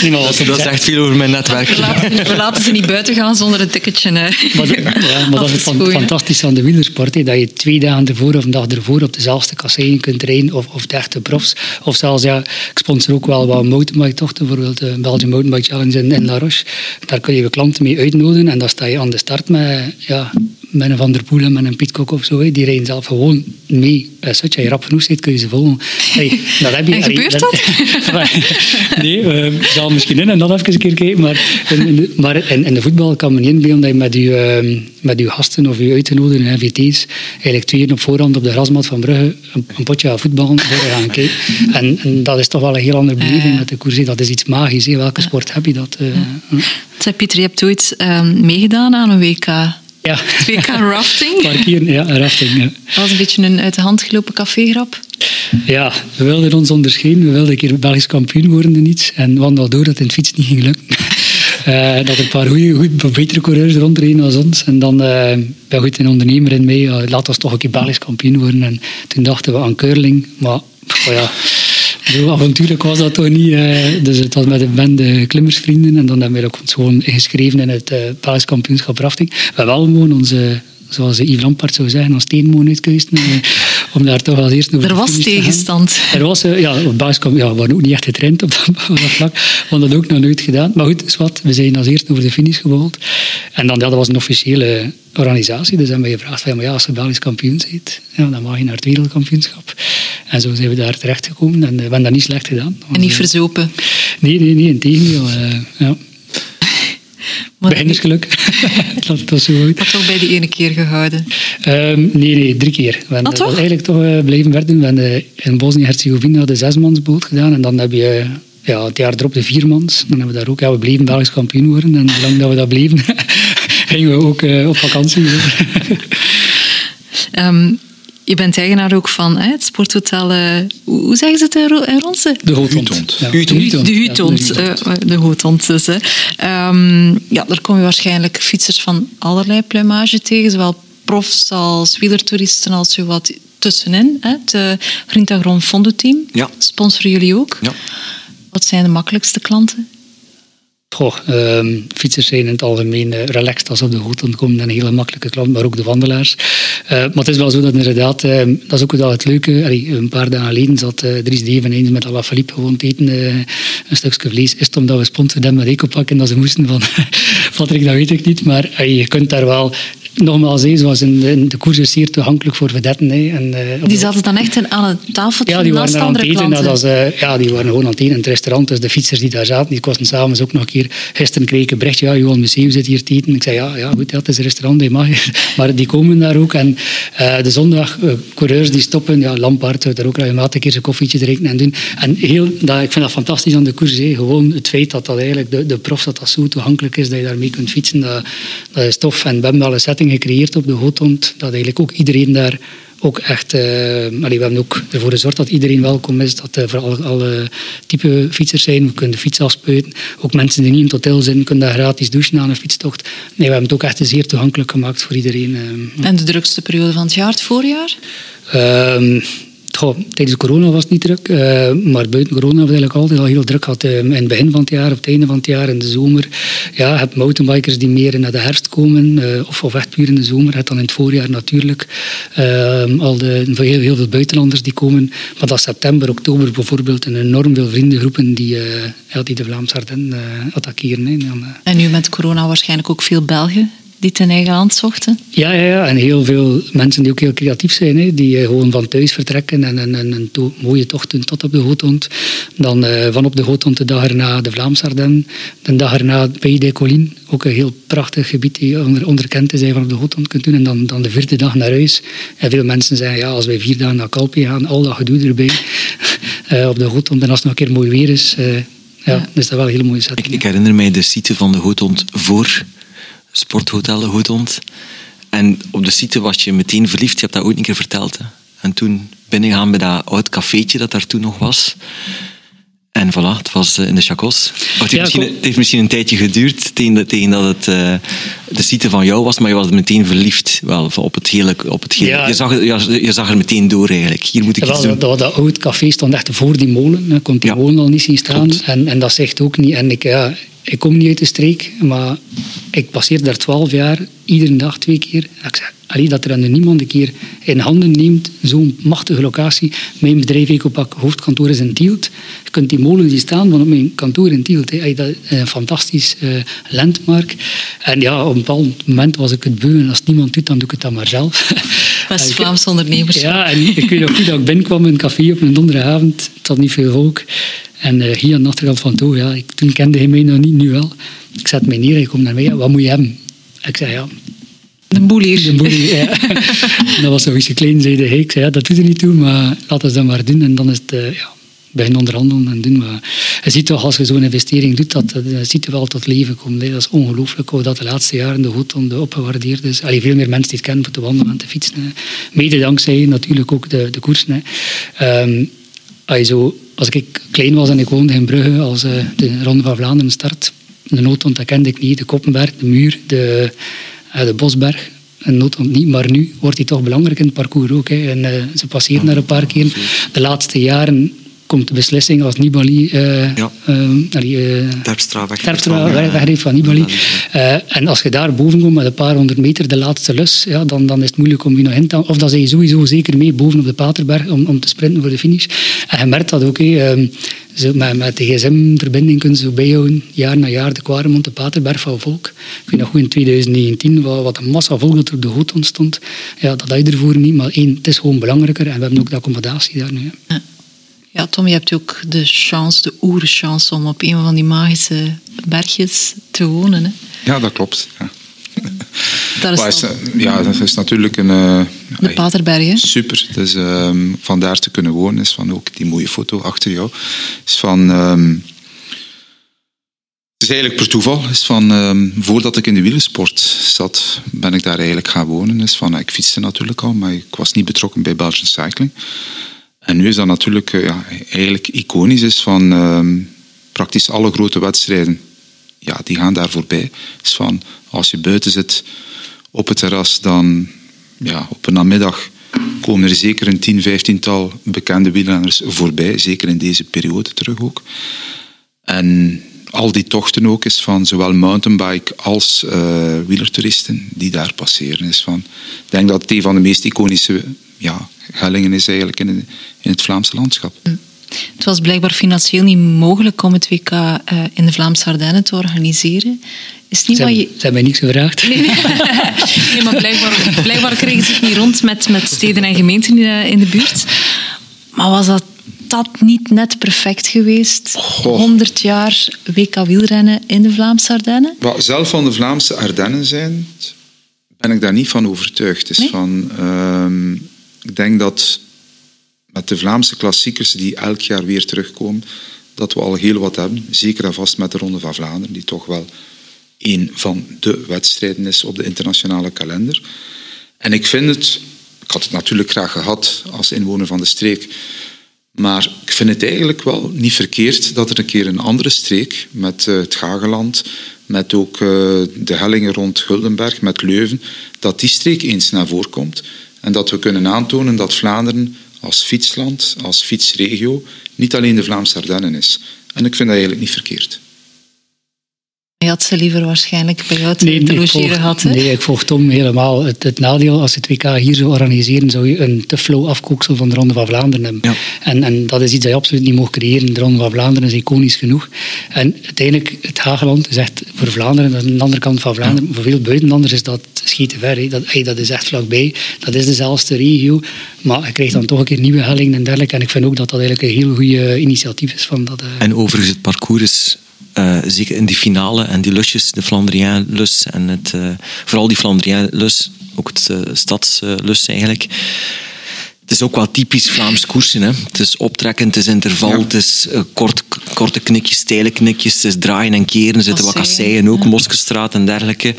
dat, dat zegt veel over mijn netwerk. We laten, we laten, ze niet buiten gaan zonder een ticketje. Hè. Maar, de, ja, maar dat is het fantastisch aan de wielersport. Hè, dat je twee dagen ervoor of een dag ervoor op dezelfde kasseien kunt rijden. Of, of de echte profs. Of zelfs, ja, ik sponsor ook wel wat mountainbike-tochten. Bijvoorbeeld de Belgian Mountainbike Challenge in, in La Roche. Daar kun je je klanten mee uitnodigen. En dan sta je aan de start met, ja, met een Van der Poel en met een Piet Kok of zo. Die rijden zelf gewoon mee als je rap genoeg zit, kun je ze volgen. Hey, dat heb je, *laughs* en gebeurt dat? *laughs* nee, uh, zal misschien in en dan even een keer kijken. Maar, in, maar in, in, de voetbal kan men niet inbeelden dat je met je, uh, met je gasten of je uitgenodigden NVT's eigenlijk twee op voorhand op de grasmat van Brugge een, een potje aan voetbal gaan kijken. En, en, dat is toch wel een heel andere beleving met de koers. Dat is iets magisch. Welke sport heb je dat? Uh, Pieter, je hebt ooit um, meegedaan aan een WK. Ja. WK rafting. Parkeren, ja, rafting. Ja. Dat was een beetje een uit de hand gelopen cafégrap. Ja, we wilden ons onderscheiden. We wilden een keer Belgisch kampioen worden in iets. En we hadden al door dat het in het fiets niet ging lukken. Uh, *laughs* dat er een paar goede, goede, betere coureurs rondreden als ons. En dan uh, ben goed een ondernemer in mee. Uh, laat ons toch een keer Belgisch kampioen worden. En toen dachten we aan curling. Maar oh ja, zo avontuurlijk was dat toch niet. Uh, dus het was met een bende klimmersvrienden. En dan hebben we ook gewoon ingeschreven in het uh, Belgisch kampioenschap rafting. We hebben wel gewoon onze zoals Yves Lampard zou zeggen, als steenmoon uitkuisten. Om daar toch als eerste Er was tegenstand. Er was, ja, op kwam, ja, we waren ook niet echt getraind *laughs* op dat, vlak. We hadden dat ook nog nooit gedaan. Maar goed, zwart, we zijn als eerste over de finish gewolld. En dan, ja, dat was een officiële organisatie. Dus hebben we gevraagd, van, ja, maar ja, als je Belgisch kampioen bent, ja, dan mag je naar het wereldkampioenschap. En zo zijn we daar terechtgekomen en we hebben dat niet slecht gedaan. En niet verzopen? Nee, nee, nee, in tegendeel. Uh, ja. Beginnersgeluk. dat was *laughs* zo goed. Dat toch bij die ene keer gehouden? Um, nee, nee, drie keer. We hebben dat eigenlijk toch uh, blijven werken. We hebben in Bosnië-Herzegovina de zesmansboot gedaan. En dan heb je ja, het jaar erop de viermans. Dan hebben we daar ook, ja, we bleven Belgisch kampioen worden. En zolang dat we dat bleven, *laughs* gingen we ook uh, op vakantie. um, je bent eigenaar ook van hè, het sporthotel. Uh, hoe zeggen ze het in Ronse? De Hootond. Ja. De Hutond. De Hootond dus. Hè. Um, ja, daar kom je waarschijnlijk fietsers van allerlei plumage tegen. Zowel profs als wielertoeristen als zo wat tussenin. Hè. Het uh, Grintagron Fondo Team. Ja. Sponsoren jullie ook. Ja. Wat zijn de makkelijkste klanten? Goh, um, fietsers zijn in het algemeen uh, relaxed als ze op de hoed komen. Een hele makkelijke klant, maar ook de wandelaars. Uh, maar het is wel zo dat inderdaad, uh, dat is ook wel het leuke. Een paar dagen geleden zat uh, Dries Deven eens met Alain Philippe gewoon te eten. een stukje vlees. Is het omdat we sponsoren hebben met ecopak en dat ze moesten van *laughs* Patrick, dat weet ik niet. Maar je kunt daar wel nogmaals, hé, zoals in de, in de koers is zeer toegankelijk voor vedetten. Hé, en, uh, die zaten dan echt aan het tafeltje ja, die naast waren andere aan het eten, klanten? Dat was, uh, ja, die waren gewoon aan het eten in het restaurant. Dus de fietsers die daar zaten, die kosten s'avonds ook nog een keer... Gisteren kreeg ik een berichtje, ja, Johan Museum zit hier te eten. Ik zei, ja, ja goed, ja, het is een restaurant, die mag *laughs* Maar die komen daar ook. En uh, de zondag, coureurs die stoppen, ja, Lampaard zou daar ook regelmatig een keer zijn koffietje drinken en doen. En heel, dat, ik vind dat fantastisch aan de koers. Hé. Gewoon het feit dat dat eigenlijk de, de prof dat dat zo toegankelijk is, dat je daarmee kunt fietsen, dat, dat is tof. En we hebben een setting gecreëerd op de Hotond, dat eigenlijk ook iedereen daar ook echt... Uh, allee, we hebben ook ervoor gezorgd dat iedereen welkom is, dat er voor alle, alle type fietsers zijn. We kunnen de fiets afspuiten. Ook mensen die niet in het hotel zijn, kunnen daar gratis douchen aan een fietstocht. Nee, we hebben het ook echt zeer toegankelijk gemaakt voor iedereen. Uh, en de drukste periode van het jaar, het voorjaar? Uh, Goh, tijdens corona was het niet druk, uh, maar buiten corona hebben we eigenlijk altijd al heel druk gehad. Uh, in het begin van het jaar, op het einde van het jaar, in de zomer. Ja, je hebt mountainbikers die meer naar de herfst komen, uh, of, of echt puur in de zomer. Je hebt dan in het voorjaar natuurlijk al de, heel, heel veel buitenlanders die komen. Maar dat september, oktober bijvoorbeeld, een enorm veel vriendengroepen die, ja, die de Vlaamse Ardennen attackeren. Dan, en nu met corona waarschijnlijk ook veel Belgen die ten eigen land zochten? Ja, ja, ja, en heel veel mensen die ook heel creatief zijn, hè, die uh, gewoon van thuis vertrekken en, en, en een to mooie tocht doen tot op de Hotond. Dan uh, van op de Hotond de dag erna de Vlaamse Ardennen, de dag erna Pays de Collines, ook een heel prachtig gebied die onder, onderkend is, van op de Hotond kunt doen. En dan, dan de vierde dag naar huis. En veel mensen zeggen, ja, als wij vier dagen naar Calpe gaan, al dat gedoe erbij uh, *laughs* op de Hotond, en als het nog een keer mooi weer is, ja, ja, is dat wel een hele mooie setting. Ik, ik herinner mij de site van de Hotond voor sporthotel De Hoedhond. En op de site was je meteen verliefd. Je hebt dat ooit een keer verteld. Hè. En toen binnengaan bij dat oud cafeetje dat daar toen nog was. En voilà, het was in de chacos. Het, ja, het heeft misschien een tijdje geduurd tegen, tegen dat het uh, de site van jou was, maar je was meteen verliefd wel, op het hele. Op het hele. Ja. Je, zag, je, je, zag er meteen door eigenlijk. Hier moet ik ja, doen. Dat, dat oud café stond echt voor die molen. Ik kon die molen al niet zien staan. En, en dat zegt ook niet. En ik, ja, ik kom niet uit de streek, maar ik passeer daar twaalf jaar, iedere dag twee keer. Ik zeg, allee, dat er dan niemand een keer in handen neemt, zo'n machtige locatie. Mijn bedrijf Ecopak hoofdkantoor is in Tielt. Je kunt die molen die staan van op mijn kantoor in Tielt. Dat is een fantastisch uh, landmark. En ja, op een bepaald moment was ik het beu en als niemand doet, dan doe ik het dan maar zelf. *laughs* West-Vlaamse *laughs* ondernemers. Ja, en ik weet nog goed dat ik binnenkwam in een café op een donderdagavond. Het had niet veel volk. En uh, de achterkant van toe, ja, ik, toen kende hij mij nog niet, nu wel. Ik zet mij neer en ik kom naar mij, ja, wat moet je hebben? Ik zei, ja... De boelier. De boelier, ja. *laughs* dat was zoiets klein, zei hij. Ik zei, ja, dat doet er niet toe, maar laten we dat maar doen. En dan is het, uh, ja, beginnen onderhandelen en doen. Maar je ziet toch, als je zo'n investering doet, dat, ziet je wel tot leven komt. Hè. Dat is ongelooflijk hoe dat de laatste jaren de Goedonde opgewaardeerd is. Allee, veel meer mensen die het kennen voor te wandelen en te fietsen. Mede dankzij natuurlijk ook de, de koersen. Hè. Um, als, je zo, als ik klein was en ik woonde in Brugge, als uh, de Ronde van Vlaanderen start, de noodhond, dat kende ik niet. De Koppenberg, de Muur, de, uh, de Bosberg, een noodhond niet. Maar nu wordt hij toch belangrijk in het parcours ook. Hè. En, uh, ze passeren daar een paar keer. De laatste jaren komt de beslissing als Nibali uh, ja. uh, Terpstra weg, Terpstra weg, wegreed van Nibali. Uh, en als je daar boven komt met een paar honderd meter, de laatste lus, ja, dan, dan is het moeilijk om je nog in te Of dan zijn je sowieso zeker mee boven op de Paterberg om, om te sprinten voor de finish. En je merkt dat ook. Hey, zo met, met de gsm-verbinding kunnen ze bijhouden, jaar na jaar, de Quaremont, de Paterberg van volk. Ik weet nog goed in 2019, wat, wat een massa volk dat er op de hoed ontstond. Ja, dat had je ervoor niet, maar één, het is gewoon belangrijker en we hebben ook de accommodatie daar nu. Ja. Ja, Tom, je hebt ook de chance, de oerchance om op een van die magische bergjes te wonen. Hè? Ja, dat klopt. Ja. Dat is, is ja, dat is natuurlijk een... De Paterberg, hè? Super. Dus um, van daar te kunnen wonen is van ook die mooie foto achter jou. Is van... Um, het is eigenlijk per toeval. Is van, um, voordat ik in de wielersport zat, ben ik daar eigenlijk gaan wonen. Is van, ik fietste natuurlijk al, maar ik was niet betrokken bij Belgian Cycling. En nu is dat natuurlijk ja, eigenlijk iconisch is van uh, praktisch alle grote wedstrijden. Ja, die gaan daar voorbij. Dus van, als je buiten zit op het terras, dan ja, op een namiddag komen er zeker een 10, 15 tal bekende wielrenners voorbij. Zeker in deze periode terug ook. En al die tochten ook is van zowel mountainbike als uh, wielertoeristen die daar passeren. Is van, ik denk dat het een van de meest iconische ja, hellingen is eigenlijk in, in het Vlaamse landschap. Het was blijkbaar financieel niet mogelijk om het WK uh, in de Vlaamse Ardennen te organiseren. Is niet ze, wat je... ze hebben mij niks gevraagd. Nee, nee. *laughs* nee maar blijkbaar, blijkbaar kregen ze het niet rond met, met steden en gemeenten in de buurt. Maar was dat dat niet net perfect geweest? Goh. 100 jaar WK wielrennen in de Vlaamse Ardennen? Well, zelf van de Vlaamse Ardennen zijn, ben ik daar niet van overtuigd. Dus nee? van, uh, ik denk dat met de Vlaamse klassiekers die elk jaar weer terugkomen, dat we al heel wat hebben. Zeker en vast met de Ronde van Vlaanderen, die toch wel een van de wedstrijden is op de internationale kalender. En ik vind het, ik had het natuurlijk graag gehad als inwoner van de streek, maar ik vind het eigenlijk wel niet verkeerd dat er een keer een andere streek, met het Gageland, met ook uh, de hellingen rond Guldenberg, met Leuven, dat die streek eens naar voren komt. En dat we kunnen aantonen dat Vlaanderen als fietsland, als fietsregio, niet alleen de Vlaamse Ardennen is. En ik vind dat eigenlijk niet verkeerd. Je had ze liever waarschijnlijk bij jou te, nee, te logeren gehad. Nee, ik volg Tom helemaal. Het, het, nadeel, als je het WK hier zou organiseren, zou je een te flow afkooksel van de Ronde van Vlaanderen hebben. Ja. En, en dat is iets dat je absoluut niet mag creëren. De Ronde van Vlaanderen is iconisch genoeg. En uiteindelijk, het Hageland is echt voor Vlaanderen, dat is aan de andere kant van Vlaanderen. Ja. Voor veel buitenlanders is dat schieten ver. Hè. Dat, hey, dat is echt vlakbij. Dat is dezelfde regio. Maar je krijgt dan toch een keer nieuwe hellingen en dergelijke. En ik vind ook dat dat eigenlijk een heel goed initiatief is. Van dat, uh... En overigens, het parcours is uh, zeker in die finale en die lusjes, de Flandrien-lus en het, uh, vooral die Flandrien-lus, ook het uh, stadslus eigenlijk. Het is ook wel typisch Vlaams koersen. Hè. Het is optrekken, het is interval, ja. het is kort, korte knikjes, steile knikjes, het is draaien en keren, er zitten wat kasseien ook, ja. Moskestraat en dergelijke.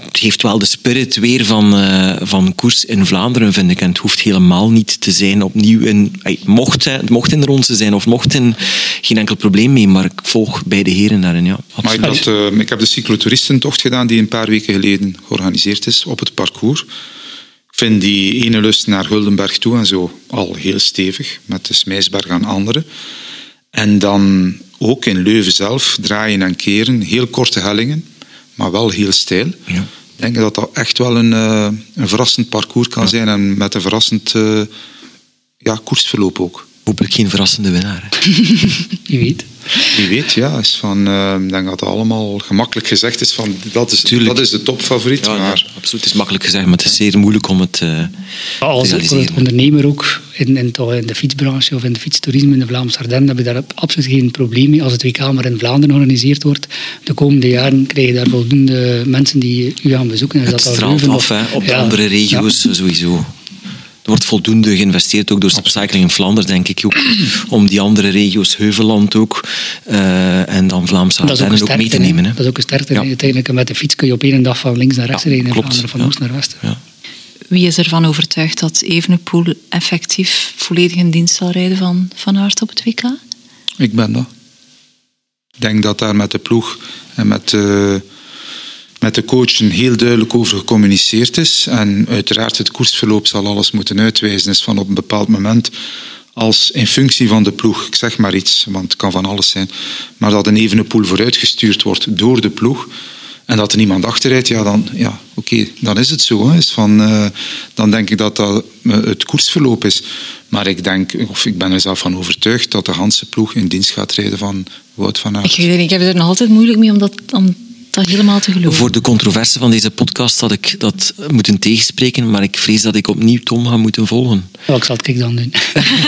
Het heeft wel de spirit weer van, uh, van koers in Vlaanderen, vind ik. En het hoeft helemaal niet te zijn opnieuw in... Mocht, het mocht in de ronde zijn of mocht in geen enkel probleem mee, maar ik volg beide heren daarin, ja. Maar dat, uh, ik heb de cyclotoeristentocht gedaan die een paar weken geleden georganiseerd is op het parcours. Ik vind die ene lust naar Guldenberg toe en zo al heel stevig, met de Smijsberg aan anderen. En dan ook in Leuven zelf draaien en keren, heel korte hellingen, maar wel heel steil. Ja. Ik denk dat dat echt wel een, uh, een verrassend parcours kan ja. zijn en met een verrassend uh, ja, koersverloop ook. Hopelijk geen verrassende winnaar. hè. *laughs* Wie weet. Wie weet, ja. Is van, eh, ik denk dat het allemaal gemakkelijk gezegd is van dat is, Tuurlijk. dat is de topfavoriet. Ja, maar ja, absoluut. Het is makkelijk gezegd, maar het is zeer moeilijk om het eh, Als te als realiseren. ondernemer ook in, in, de fietsbranche of in de fietstoerisme in de Vlaamse Ardennen heb je daar absoluut geen probleem mee als het WK maar in Vlaanderen georganiseerd wordt. De komende jaren krijg je daar voldoende mensen die u gaan bezoeken. Is Het dat straalt af of- hè, op de Ja. andere regio's sowieso. Er wordt voldoende geïnvesteerd, ook door Cycling in Vlaanderen, denk ik, ook, *clears throat* om die andere regio's, Heuveland ook, eh, en dan Vlaamse ook Ardennen ook mee te nemen. hè. Dat is ook een sterkte. Ja. Uiteindelijk met de fiets kun je op één dag van links naar rechts Ja, rijden. Vlaanderen, van Ja. oost naar west. Ja. Wie is ervan overtuigd dat Evenepoel effectief volledig in dienst zal rijden van Van Aert op het WK? ik ben dat. Ik denk dat daar met de ploeg en met de, met de coachen heel duidelijk over gecommuniceerd is. En uiteraard het koersverloop zal alles moeten uitwijzen. Is van op een bepaald moment als in functie van de ploeg, ik zeg maar iets, want het kan van alles zijn, maar dat een evenepoel vooruitgestuurd wordt door de ploeg en dat er niemand achter rijdt, ja, dan, ja, oké, dan is het zo. Hè. Is van, eh, dan denk ik dat dat eh, het koersverloop is. Maar ik denk, of ik ben er zelf van overtuigd, dat de Hanse ploeg in dienst gaat rijden van Wout van Aert. Ik, weet niet, ik heb er nog altijd moeilijk mee om dat, helemaal te geloven. Voor de controverse van deze podcast had ik dat moeten tegenspreken, maar ik vrees dat ik opnieuw Tom ga moeten volgen. Wat zal ik dan doen?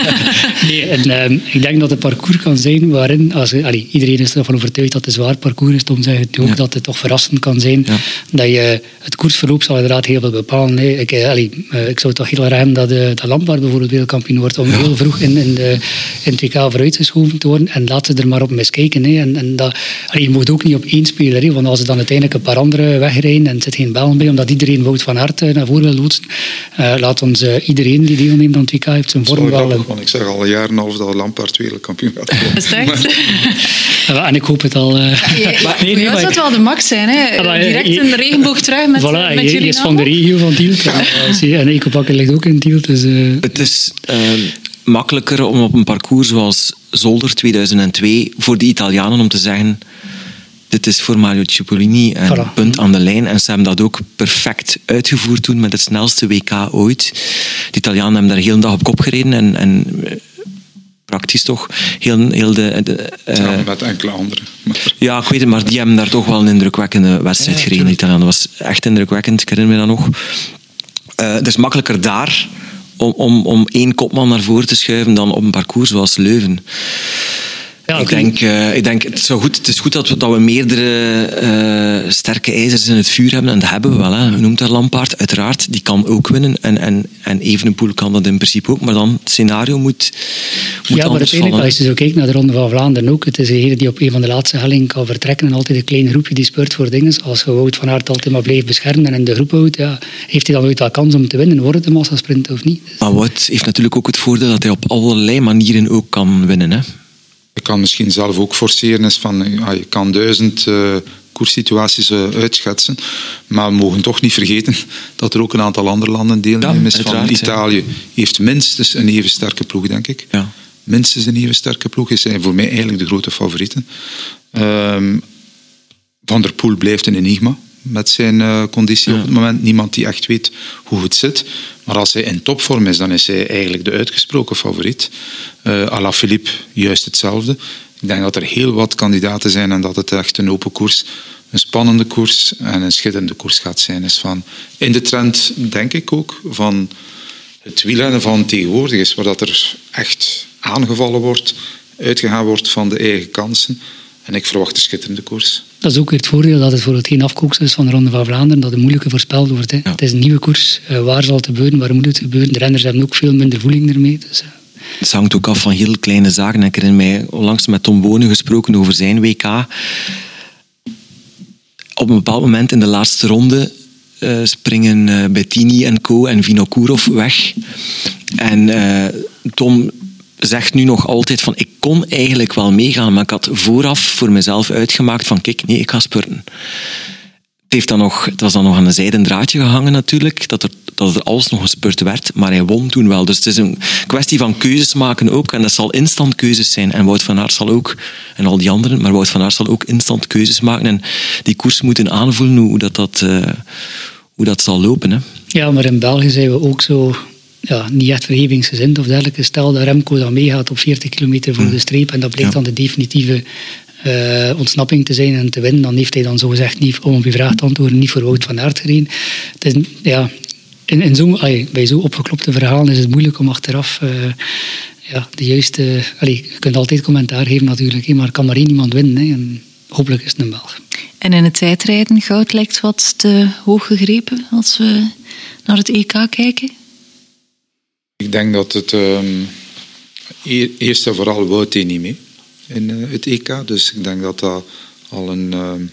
*laughs* nee, en, ehm, ik denk dat het parcours kan zijn waarin, als, allee, iedereen is ervan overtuigd dat het een zwaar parcours is, Tom zegt het ook, Ja. dat het toch verrassend kan zijn. Ja. Dat je, het koersverloop zal inderdaad heel veel bepalen. Ik, eh, allee, eh, ik zou het toch heel raar hebben dat, eh dat Lampaard bijvoorbeeld wereldkampioen wordt, om heel vroeg in, in, de, in het WK vooruitgeschoven te worden. En laat ze er maar op miskijken. En, en dat, allee, je moet ook niet op één speler, want als er dan uiteindelijk een paar anderen wegrijden en er zit geen Belgen bij, omdat iedereen Wout van Aert eh, naar voren wil loodsen, laat ons iedereen die deelneemt aan het WK heeft zijn vorm wel wel... grappig, want ik zeg al een jaar en een half dat Lampaard wereldkampioen gaat worden. *laughs* Ja, En ik hoop het al. eh. *laughs* Maar, Nee, nee, dat maar- zou het wel de max zijn. Hè? Ja, maar, eh, Direct je- een regenboog terug met, *laughs* voilà, met je- jullie je is van de regio van Tielt. Eh, je, en Ecopakken ligt ook in Tielt. Dus, eh, Het is eh, makkelijker om op een parcours zoals Zolder 2002 voor de Italianen om te zeggen dit is voor Mario Cipollini en Voilà. punt aan de lijn. En ze hebben dat ook perfect uitgevoerd toen met het snelste WK ooit. De Italianen hebben daar heel een dag op kop gereden en, en eh, praktisch toch heel, heel de... de eh, met enkele anderen. Maar ja, ik weet het, maar die hebben daar toch wel een indrukwekkende wedstrijd Ja, gereden, de Italianen. Dat was echt indrukwekkend, ik herinner me dat nog. Eh, het is makkelijker daar om, om, om één kopman naar voren te schuiven dan op een parcours zoals Leuven. Ja, ik, denk, eh, ik denk, het, zou goed, het is goed dat we, dat we meerdere eh, sterke ijzers in het vuur hebben. En dat hebben we wel. Hè. Je noemt daar Lampaard, uiteraard. Die kan ook winnen. En, en, en Evenepoel kan dat in principe ook. Maar dan, het scenario moet, moet ja, maar uiteindelijk, als je zo kijkt naar de Ronde van Vlaanderen ook, het is degene die op een van de laatste hellingen kan vertrekken en altijd een klein groepje die speurt voor dingen. Als je Wout van Aert altijd maar blijft beschermen en in de groep houdt, ja, heeft hij dan ooit wel kans om te winnen? Wordt het een massasprint of niet? Dus- Maar Wout heeft natuurlijk ook het voordeel dat hij op allerlei manieren ook kan winnen. Hè. Je kan misschien zelf ook forceren. Is van, ja, je kan duizend eh koerssituaties eh, uitschetsen. Maar we mogen toch niet vergeten dat er ook een aantal andere landen deelnemen. Ja, is van. Italië heeft minstens een even sterke ploeg, denk ik. Ja. Minstens een even sterke ploeg. Is zijn voor mij eigenlijk de grote favorieten. Ehm, van der Poel blijft een enigma met zijn eh, conditie op het moment. Niemand die echt weet hoe het zit. Maar als hij in topvorm is, dan is hij eigenlijk de uitgesproken favoriet. Eh Alaphilippe, juist hetzelfde. Ik denk dat er heel wat kandidaten zijn en dat het echt een open koers, een spannende koers en een schitterende koers gaat zijn. Is van, in de trend, denk ik ook, van het wielrennen van tegenwoordig is, waar dat er echt aangevallen wordt, uitgegaan wordt van de eigen kansen. En ik verwacht een schitterende koers. Dat is ook weer het voordeel dat het voor het geen afkoeksel is van de Ronde van Vlaanderen, dat het moeilijker voorspeld wordt. Hè. Ja. Het is een nieuwe koers. Eh, waar zal het gebeuren? Waar moet het gebeuren? De renners hebben ook veel minder voeling ermee. Dus, eh, Het hangt ook af van heel kleine zaken. Ik herinner mij onlangs met Tom Bonen gesproken over zijn WK. Op een bepaald moment in de laatste ronde eh, springen eh, Bettini en Co. en Vinokourov weg. En eh, Tom zegt nu nog altijd van ik kon eigenlijk wel meegaan, maar ik had vooraf voor mezelf uitgemaakt van kijk, nee, ik ga spurten. Het, heeft dan nog, het was dan nog aan een zijden draadje gehangen natuurlijk, dat er, dat er alles nog gespurt werd, maar hij won toen wel. Dus het is een kwestie van keuzes maken ook, en dat zal instant keuzes zijn. En Wout van Aert zal ook, en al die anderen, maar Wout van Aert zal ook instant keuzes maken en die koers moeten aanvoelen hoe dat, dat, eh, hoe dat zal lopen. Hè. Ja, maar in België zijn we ook zo ja, niet echt vergevingsgezind of dergelijke. Stel dat Remco dan meegaat op 40 kilometer voor de streep en dat blijkt dan de definitieve uh, ontsnapping te zijn en te winnen, dan heeft hij dan zogezegd niet, om op je vraag te antwoorden, niet voor Wout van Aert gereden. Het is, ja, in, in zo, bij zo opgeklopte verhalen is het moeilijk om achteraf uh, ja, de juiste... Allee, je kunt altijd commentaar geven natuurlijk, maar er kan maar één iemand winnen. Hè, en hopelijk is het een Belg. En in het tijdrijden, goud lijkt wat te hoog gegrepen als we naar het EK kijken? Ik denk dat het um, eerst en vooral Wout niet mee in uh, het EK. Dus ik denk dat dat al een um,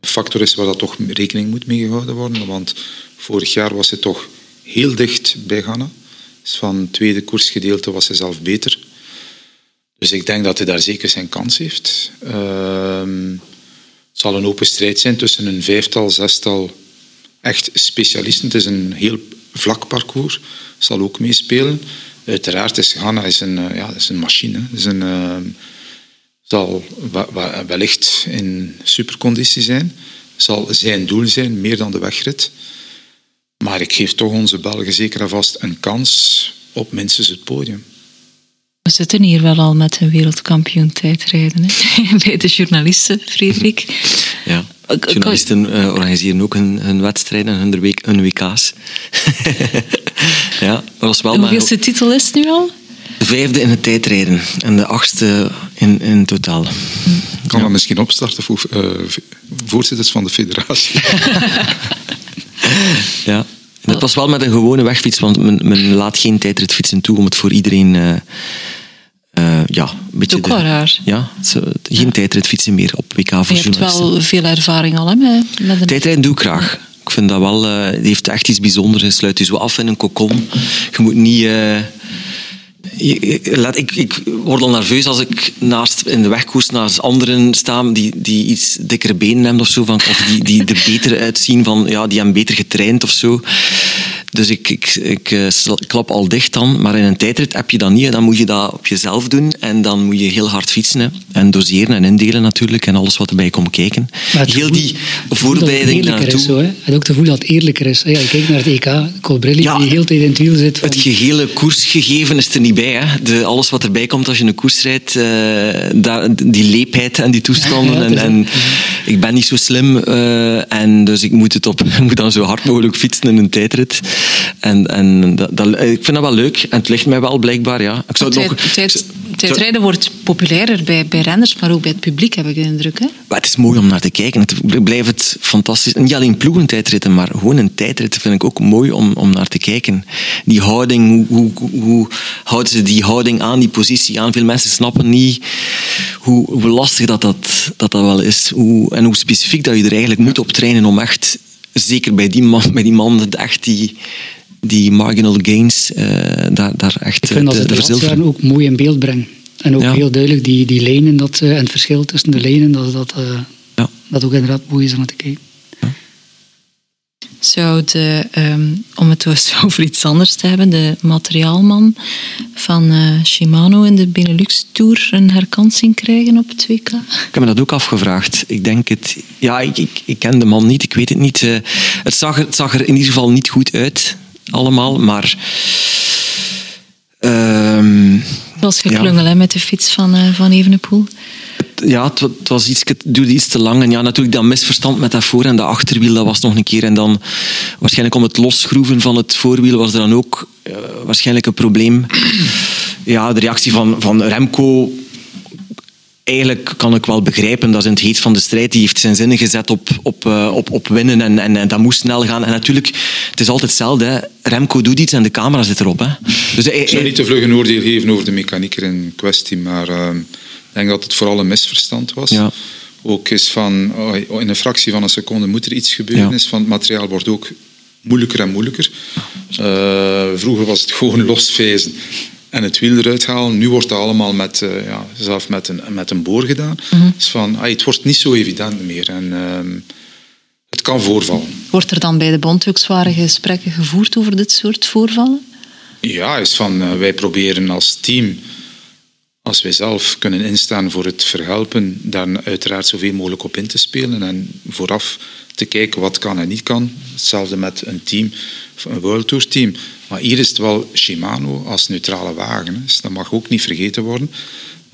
factor is waar dat toch rekening moet mee gehouden worden. Want vorig jaar was hij toch heel dicht bij Ghana. Dus van het tweede koersgedeelte was hij zelf beter. Dus ik denk dat hij daar zeker zijn kans heeft. Um, het zal een open strijd zijn tussen een vijftal, zestal echt specialisten. Het is een heel vlak parcours. Zal ook meespelen. Uiteraard is Ghana is een, eh, ja, is een machine. Is een, uh, zal wellicht in superconditie zijn. Zal zijn doel zijn, meer dan de wegrit. Maar ik geef toch onze Belgen zeker en vast een kans op minstens het podium. We zitten hier wel al met een wereldkampioen tijdrijden. Hè? *laughs* Bij de journalisten, Frederik. Ja, journalisten uh, organiseren ook hun, hun wedstrijden, hun, week, hun WK's. *laughs* ja, dat was wel hoeveelste titel is het nu al? De vijfde in het tijdrijden en de achtste in, in totaal. Kan ja. dat misschien opstarten voor uh, voorzitters van de federatie? *laughs* ja. Het was wel met een gewone wegfiets, want men, men laat geen tijdritfietsen toe om het voor iedereen... Uh, uh, ja, een beetje ook wel raar. Ja, geen ja. tijdritfietsen meer op WK voor Je hebt wel veel ervaring al hè, met, een... Tijdrijden doe ik graag. Ik vind dat wel... Uh, het heeft echt iets bijzonders. Je sluit je zo af in een kokon. Je moet niet... Uh, Ik, ik word al nerveus als ik naast, in de wegkoers naast anderen sta die, die iets dikkere benen hebben of zo, van, of die, die er beter uitzien, van, ja, die hebben beter getraind of zo. Dus ik, ik, ik, eh, klap al dicht dan. Maar in een tijdrit heb je dat niet. Dan moet je dat op jezelf doen. En dan moet je heel hard fietsen. En doseren en indelen natuurlijk. En alles wat erbij komt kijken. heel die voorbereiding naartoe. Is zo, hè? En ook het gevoel dat het eerlijker is. Ja, je kijkt naar het EK. Colbrelli ja, die heel tijd in het wiel zit. Van... Het gehele koersgegeven is er niet bij. Hè? De, alles wat erbij komt als je een koers rijdt. Uh, die leepheid en die toestanden. *laughs* Ja, en, en ik ben niet zo slim. Uh, en dus ik moet, het op, *laughs* ik moet dan zo hard mogelijk fietsen in een tijdrit. En, en dat, dat, ik vind dat wel leuk. En het ligt mij wel blijkbaar, ja. Ik zou nog, tijd, tijdrijden wordt populairder bij, bij renners, maar ook bij het publiek, heb ik de indruk. Hè? Maar het is mooi om naar te kijken. Het blijft het fantastisch. Niet alleen ploegentijdritten, maar gewoon een tijdrit vind ik ook mooi om, om naar te kijken. Die houding, hoe, hoe, hoe houden ze die houding aan, die positie aan? Veel mensen snappen niet hoe, hoe lastig dat, dat, dat, dat wel is. Hoe, en hoe specifiek dat je er eigenlijk moet op trainen om echt zeker bij die man, bij die man echt die, die marginal gains uh, daar, daar echt Ik vind dat de, de, de ook mooi in beeld brengen. En ook heel duidelijk die, die lijnen dat, uh, en het verschil tussen de lijnen, dat dat, uh, ja. dat ook inderdaad mooi is om te kijken zou de, um, om het dus *laughs* over iets anders te hebben, de materiaalman van uh, Shimano in de Benelux Tour een herkansing krijgen op het WK? Ik heb me dat ook afgevraagd. Ik denk het... Ja, ik, ik, ik ken de man niet, ik weet het niet. Uh, het, zag, het zag er in ieder geval niet goed uit, allemaal, maar... Het was geklungel ja. hè, met de fiets van, uh, van Evenepoel ja, het, het, was iets, het duurde iets te lang. En ja, natuurlijk dat misverstand met dat voor- en dat achterwiel, dat was nog een keer. En dan waarschijnlijk om het losschroeven van het voorwiel was er dan ook uh, waarschijnlijk een probleem. Ja, de reactie van, van Remco eigenlijk kan ik wel begrijpen, dat in het heet van de strijd. Die heeft zijn zinnen gezet op, op, uh, op, op winnen en, en, en, dat moest snel gaan. En natuurlijk, het is altijd hetzelfde. Hè. Remco doet iets en de camera zit erop. Hè. Dus, ik zou niet te vlug een oordeel geven over de mechanieker in kwestie, maar... Uh ik denk dat het vooral een misverstand was. Ja. Ook is van, oh, in een fractie van een seconde moet er iets gebeuren. Ja. Is van, het materiaal wordt ook moeilijker en moeilijker. Uh, vroeger was het gewoon losvezen en het wiel eruit halen. Nu wordt dat allemaal met, uh, ja, zelf met een, met een boor gedaan. Mm -hmm. dus van, ah, het wordt niet zo evident meer. En, uh, het kan voorvallen. Wordt er dan bij de bond ook zware gesprekken gevoerd over dit soort voorvallen? Ja, is van, wij proberen als team als wij zelf kunnen instaan voor het verhelpen, daar uiteraard zoveel mogelijk op in te spelen en vooraf te kijken wat kan en niet kan. Hetzelfde met een team, een World Tour team. Maar hier is het wel Shimano als neutrale wagen. Dus dat mag ook niet vergeten worden.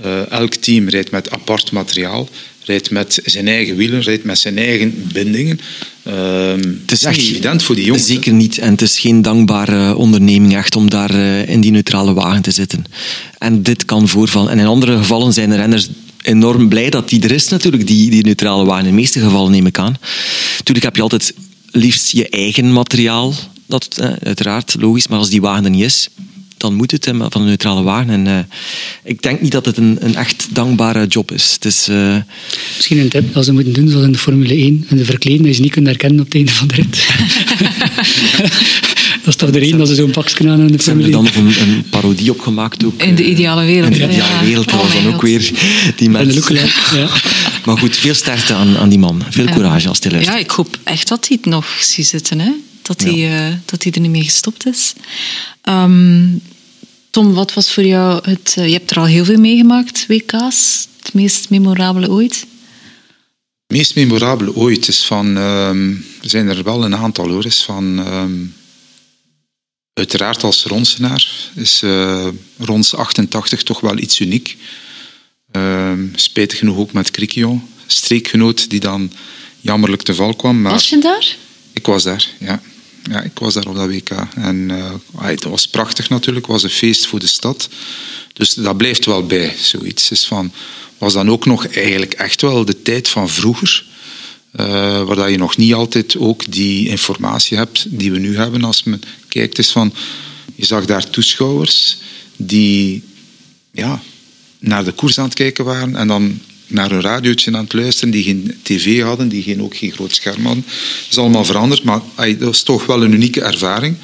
Uh, elk team rijdt met apart materiaal, rijdt met zijn eigen wielen, rijdt met zijn eigen bindingen. Uh, het is echt evident voor die jongens. Zeker niet. En het is geen dankbare onderneming echt om daar uh, in die neutrale wagen te zitten. En dit kan voorvallen. En in andere gevallen zijn de renners enorm blij dat die er is natuurlijk, die, die neutrale wagen. In de meeste gevallen neem ik aan. Natuurlijk heb je altijd liefst je eigen materiaal. Dat, eh, uiteraard, logisch. Maar als die wagen er niet is, dan moet het van een neutrale wagen. En uh, ik denk niet dat het een, een echt dankbare job is. Het is uh... Misschien een tip dat ze moeten doen, zoals in de Formule 1. En de verkleden dat je niet kunt herkennen op het einde van de rit. *laughs* *laughs* dat is toch de reden dat ze zo'n pakje aan in de Formule 1. Ze hebben er dan nog een, een, parodie op gemaakt ook. In de ideale wereld. In de ideale wereld, dat was dan ook weer die mensen. Ja. *laughs* Maar goed, veel sterkte aan, aan die man. Veel courage als hij luistert. Ja, ik hoop echt dat hij het nog ziet zitten. Hè? Dat, hij, ja. uh, dat hij er niet mee gestopt is. Um, Tom, wat was voor jou het... Uh, je hebt er al heel veel meegemaakt, WK's. Het meest memorabele ooit? Het meest memorabele ooit is van... Um, er zijn er wel een aantal hoor. Is van... Um, uiteraard als ronsenaar is uh, rons 88 toch wel iets uniek. Um, spijtig genoeg ook met Criquion. Streekgenoot die dan jammerlijk te val kwam. Maar was je daar? Ik was daar, ja. Ja, ik was daar op dat WK. En uh, het was prachtig natuurlijk. Het was een feest voor de stad. Dus dat blijft wel bij, zoiets. Is van, was dan ook nog eigenlijk echt wel de tijd van vroeger. Uh, waar je nog niet altijd ook die informatie hebt die we nu hebben als men kijkt. Is van, je zag daar toeschouwers die ja, naar de koers aan het kijken waren en dan naar een radiootje aan het luisteren, die geen tv hadden, die geen, ook geen groot scherm hadden. Dat is allemaal veranderd, maar dat was toch wel een unieke ervaring.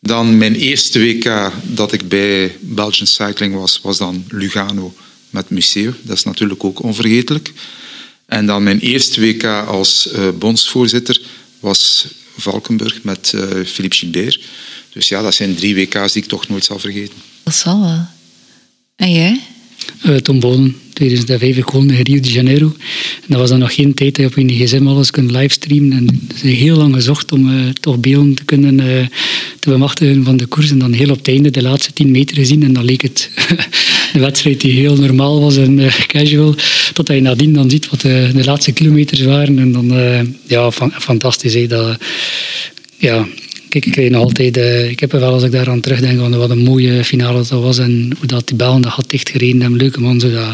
Dan mijn eerste WK dat ik bij Belgian Cycling was, was dan Lugano met Museo. Dat is natuurlijk ook onvergetelijk. En dan mijn eerste WK als uh, bondsvoorzitter was Valkenburg met uh, Philippe Gilbert. Dus ja, dat zijn drie WK's die ik toch nooit zal vergeten. Dat zal wel. En jij? Uh, Tom Bonen, 2005 ik woonde in Rio de Janeiro. En dat was dan nog geen tijd dat je op je gsm alles kunt livestreamen. En ze hebben heel lang gezocht om uh, toch beelden te kunnen uh, te bemachtigen van de koers. En dan heel op het einde de laatste 10 meter gezien. En dan leek het de wedstrijd die heel normaal was en casual. Totdat je nadien dan ziet wat de, de laatste kilometers waren. En dan, ja, fan, fantastisch. Hè, dat, ja, Kijk, ik kreeg nog altijd, uh, ik heb er wel als ik daaraan terugdenk, van wat een mooie finale dat was en hoe dat die bellen dat had dichtgereden en leuke man, zodat,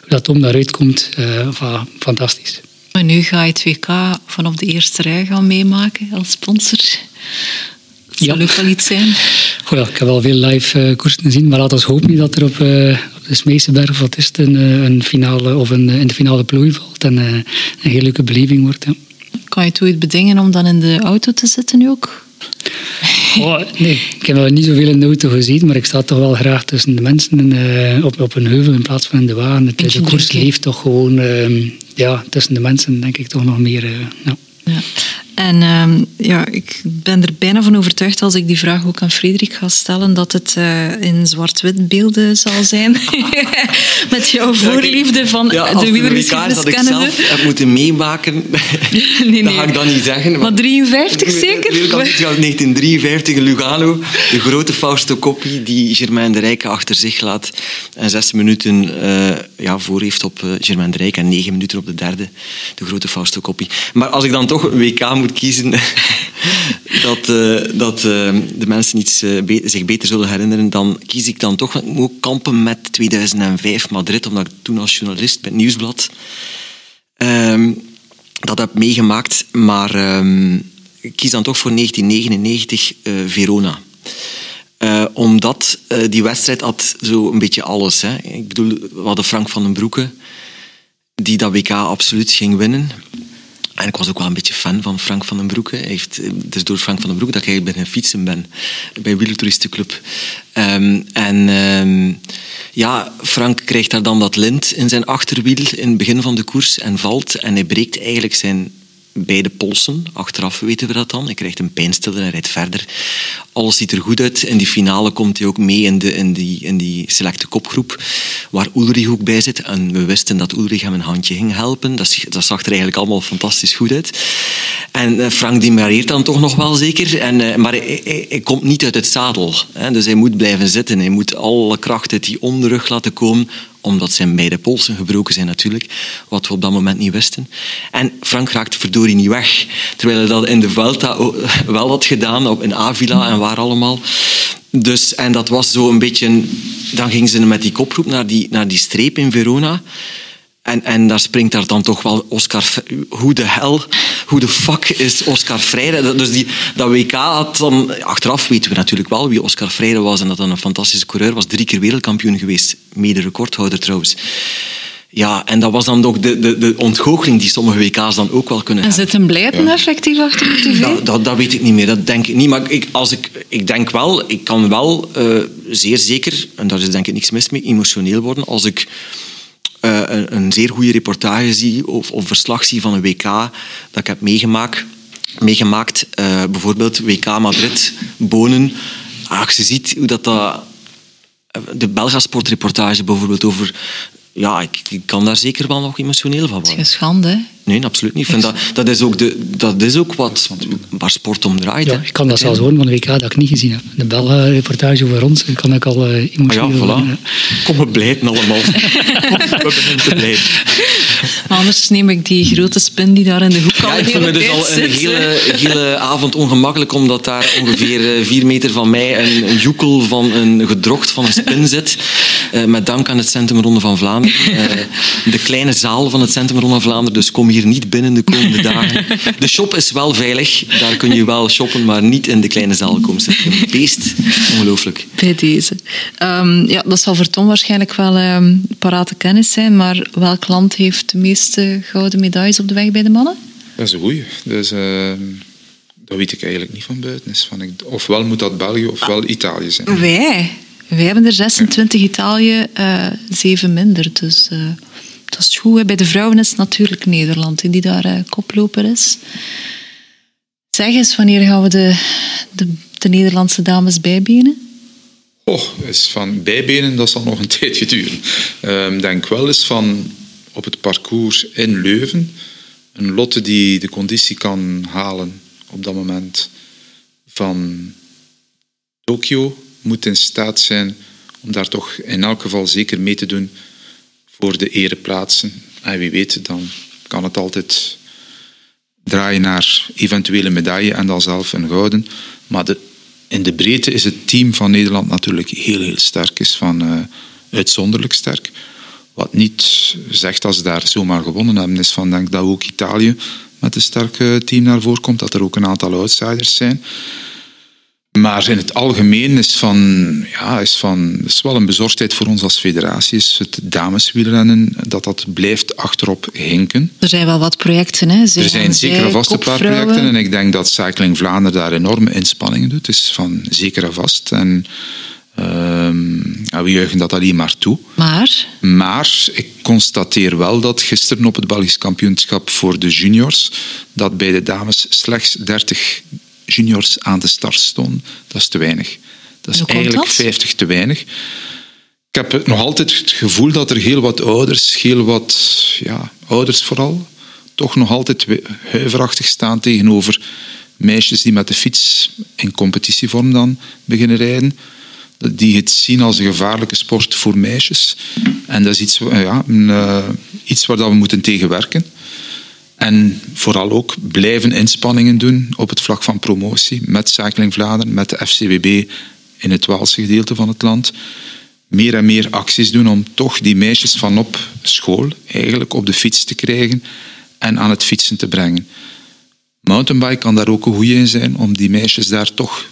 hoe dat Tom daaruit komt, uh, fantastisch. En nu ga je het WK vanaf de eerste rij gaan meemaken als sponsor. Dat zal ja. ook wel iets zijn. Goh, ja, ik heb wel veel live uh, koersen gezien, maar laten we hopen dat er op, uh, op de Smeesenberg wat is het, een, een finale of een, in de finale plooi valt en een hele leuke beleving wordt. Ja. Kan je het ooit bedingen om dan in de auto te zitten nu ook? Oh, nee, ik heb wel niet zoveel in de auto gezien, maar ik sta toch wel graag tussen de mensen uh, op, op een heuvel in plaats van in de wagen. Het, de koers leeft toch gewoon uh, ja, tussen de mensen, denk ik toch nog meer. Uh, ja. Ja. En uh, ja, ik ben er bijna van overtuigd als ik die vraag ook aan Frederik ga stellen, dat het uh, in zwart-wit beelden zal zijn. *laughs* Met jouw voorliefde van ja, de wielergeschiedenis dat ik zelf heb moeten meemaken, nee, *laughs* *laughs* nee. dat ga ik dan niet zeggen. Maar, maar 53 zeker? 1953 in Lugano, de grote Fausto Coppi die Germain de Rijke achter zich laat en zes minuten uh, ja, voor heeft op uh, Germain de Rijke en negen minuten op de derde, de grote Fausto Coppi. Maar als ik dan toch een WK moet kiezen, *laughs* dat, uh, dat uh, de mensen iets, zich beter zullen herinneren, dan kies ik dan toch ik moet kampen met 2005 Madrid, omdat ik toen als journalist bij het Nieuwsblad um, dat heb meegemaakt. Maar um, ik kies dan toch voor 1999 Verona. Omdat die wedstrijd had zo een beetje alles. Hè. Ik bedoel, we hadden Frank van den Broeke, die dat WK absoluut ging winnen. En ik was ook wel een beetje fan van Frank van den Broeke. Heeft, het is door Frank van den Broeke dat ik beginnen fietsen ben bij Wielertouristenclub. Um, en um, ja, Frank krijgt daar dan dat lint in zijn achterwiel in het begin van de koers en valt. En hij breekt eigenlijk zijn beide polsen. Achteraf weten we dat dan. Hij krijgt een pijnstiller en rijdt verder. Alles ziet er goed uit. In die finale komt hij ook mee in, de, in, die, in die selecte kopgroep, waar Ulrich ook bij zit. En we wisten dat Ulrich hem een handje ging helpen. Dat, dat zag er eigenlijk allemaal fantastisch goed uit. En eh, Frank dimareert dan toch nog wel zeker. En, eh, maar hij, komt niet uit het zadel. Hè. Dus hij moet blijven zitten. Hij moet alle kracht uit die onderrug laten komen omdat zijn beide polsen gebroken zijn natuurlijk, wat we op dat moment niet wisten. En Frank raakte verdorie niet weg, terwijl hij dat in de Vuelta *laughs* wel had gedaan, op in Avila en waar allemaal. Dus, en dat was zo een beetje... Dan gingen ze met die koproep naar die, naar die streep in Verona. En, en daar springt daar dan toch wel Oscar... Hoe de hel, hoe de fuck is Oscar Freire? Dus die, dat WK had dan... Achteraf weten we natuurlijk wel wie Oscar Freire was en dat dan een fantastische coureur was. Drie keer wereldkampioen geweest. Mede recordhouder trouwens. Ja, en dat was dan ook de, de, de ontgoocheling die sommige WK's dan ook wel kunnen en hebben. En zit een blijden ja. effectief achter de tv? Dat, dat, dat, weet ik niet meer, dat denk ik niet. Maar ik, als ik, ik denk wel, ik kan wel uh, zeer zeker, en daar is denk ik niks mis mee, emotioneel worden als ik uh, een, zeer goede reportage zie of, of verslag zie van een WK dat ik heb meegemaakt. meegemaakt uh, bijvoorbeeld WK Madrid, Bonen. Als je ziet hoe dat... dat de Belgasportreportage bijvoorbeeld over ja, ik, ik, kan daar zeker wel nog emotioneel van worden. Het is schande? Nee, absoluut niet. Ik vind dat, dat, is ook de, dat is ook wat, waar sport om draait. Ja, ik kan dat zelfs horen van de WK dat ik niet gezien heb. De Belga-reportage over ons kan ik al uh, emotioneel ah ja, voilà. Kom we blijten allemaal. *laughs* we beginnen te blijten. Maar anders neem ik die grote spin die daar in de hoek al ja, ik vind het dus al een hele, hele avond ongemakkelijk, omdat daar ongeveer vier meter van mij een, een joekel van een gedrocht van een spin zit. Uh, met dank aan het Centrum Ronde van Vlaanderen. Uh, de kleine zaal van het Centrum Ronde van Vlaanderen, dus kom hier niet binnen de komende dagen. *laughs* De shop is wel veilig, daar kun je wel shoppen, maar niet in de kleine zaal komen zitten. Een beest, ongelooflijk. Bij deze. Um, ja, dat zal voor Tom waarschijnlijk wel um, parate kennis zijn, maar welk land heeft de meeste gouden medailles op de weg bij de mannen? Dat is een goeie. Dus, uh, dat weet ik eigenlijk niet van buiten. Is van, ofwel moet dat België ofwel ah, Italië zijn. Wij? Wij hebben er 26 ja. Italië, uh, 7 minder. Dus uh, dat is goed. Bij de vrouwen is het natuurlijk Nederland die daar uh, koploper is. Zeg eens, wanneer gaan we de, de, de Nederlandse dames bijbenen? Oh, is van bijbenen, dat zal nog een *laughs* tijdje duren. Ik um, denk wel eens van op het parcours in Leuven. Een Lotte die de conditie kan halen op dat moment van Tokio moet in staat zijn om daar toch in elk geval zeker mee te doen voor de ereplaatsen. En wie weet, dan kan het altijd draaien naar eventuele medaille en dan zelf een gouden. Maar de, in de breedte is het team van Nederland natuurlijk heel, heel sterk. Is van uh, uitzonderlijk sterk. Wat niet zegt dat ze daar zomaar gewonnen hebben, is van denk dat ook Italië met een sterk team naar voren komt, dat er ook een aantal outsiders zijn. Maar in het algemeen is, van, ja, is, van, is wel een bezorgdheid voor ons als federatie. Is het dameswielrennen, dat dat blijft achterop hinken. Er zijn wel wat projecten. Hè? Er zijn zeker vast een paar projecten. En ik denk dat Cycling Vlaanderen daar enorme inspanningen doet. is van zeker en vast. En ja, we juichen dat alleen maar toe. Maar? Maar ik constateer wel dat gisteren op het Belgisch kampioenschap voor de juniors, dat bij de dames slechts 30 juniors aan de start stonden. Dat is te weinig. Dat is eigenlijk 50 te weinig. Ik heb nog altijd het gevoel dat er heel wat ouders, heel wat ja, ouders vooral, toch nog altijd huiverachtig staan tegenover meisjes die met de fiets in competitievorm dan beginnen rijden. Die het zien als een gevaarlijke sport voor meisjes. En dat is iets, ja, uh, iets waar we moeten tegenwerken. En vooral ook blijven inspanningen doen op het vlak van promotie met Cycling Vlaanderen, met de FCWB in het Waalse gedeelte van het land. Meer en meer acties doen om toch die meisjes van op school eigenlijk op de fiets te krijgen en aan het fietsen te brengen. Mountainbike kan daar ook een goede in zijn om die meisjes daar toch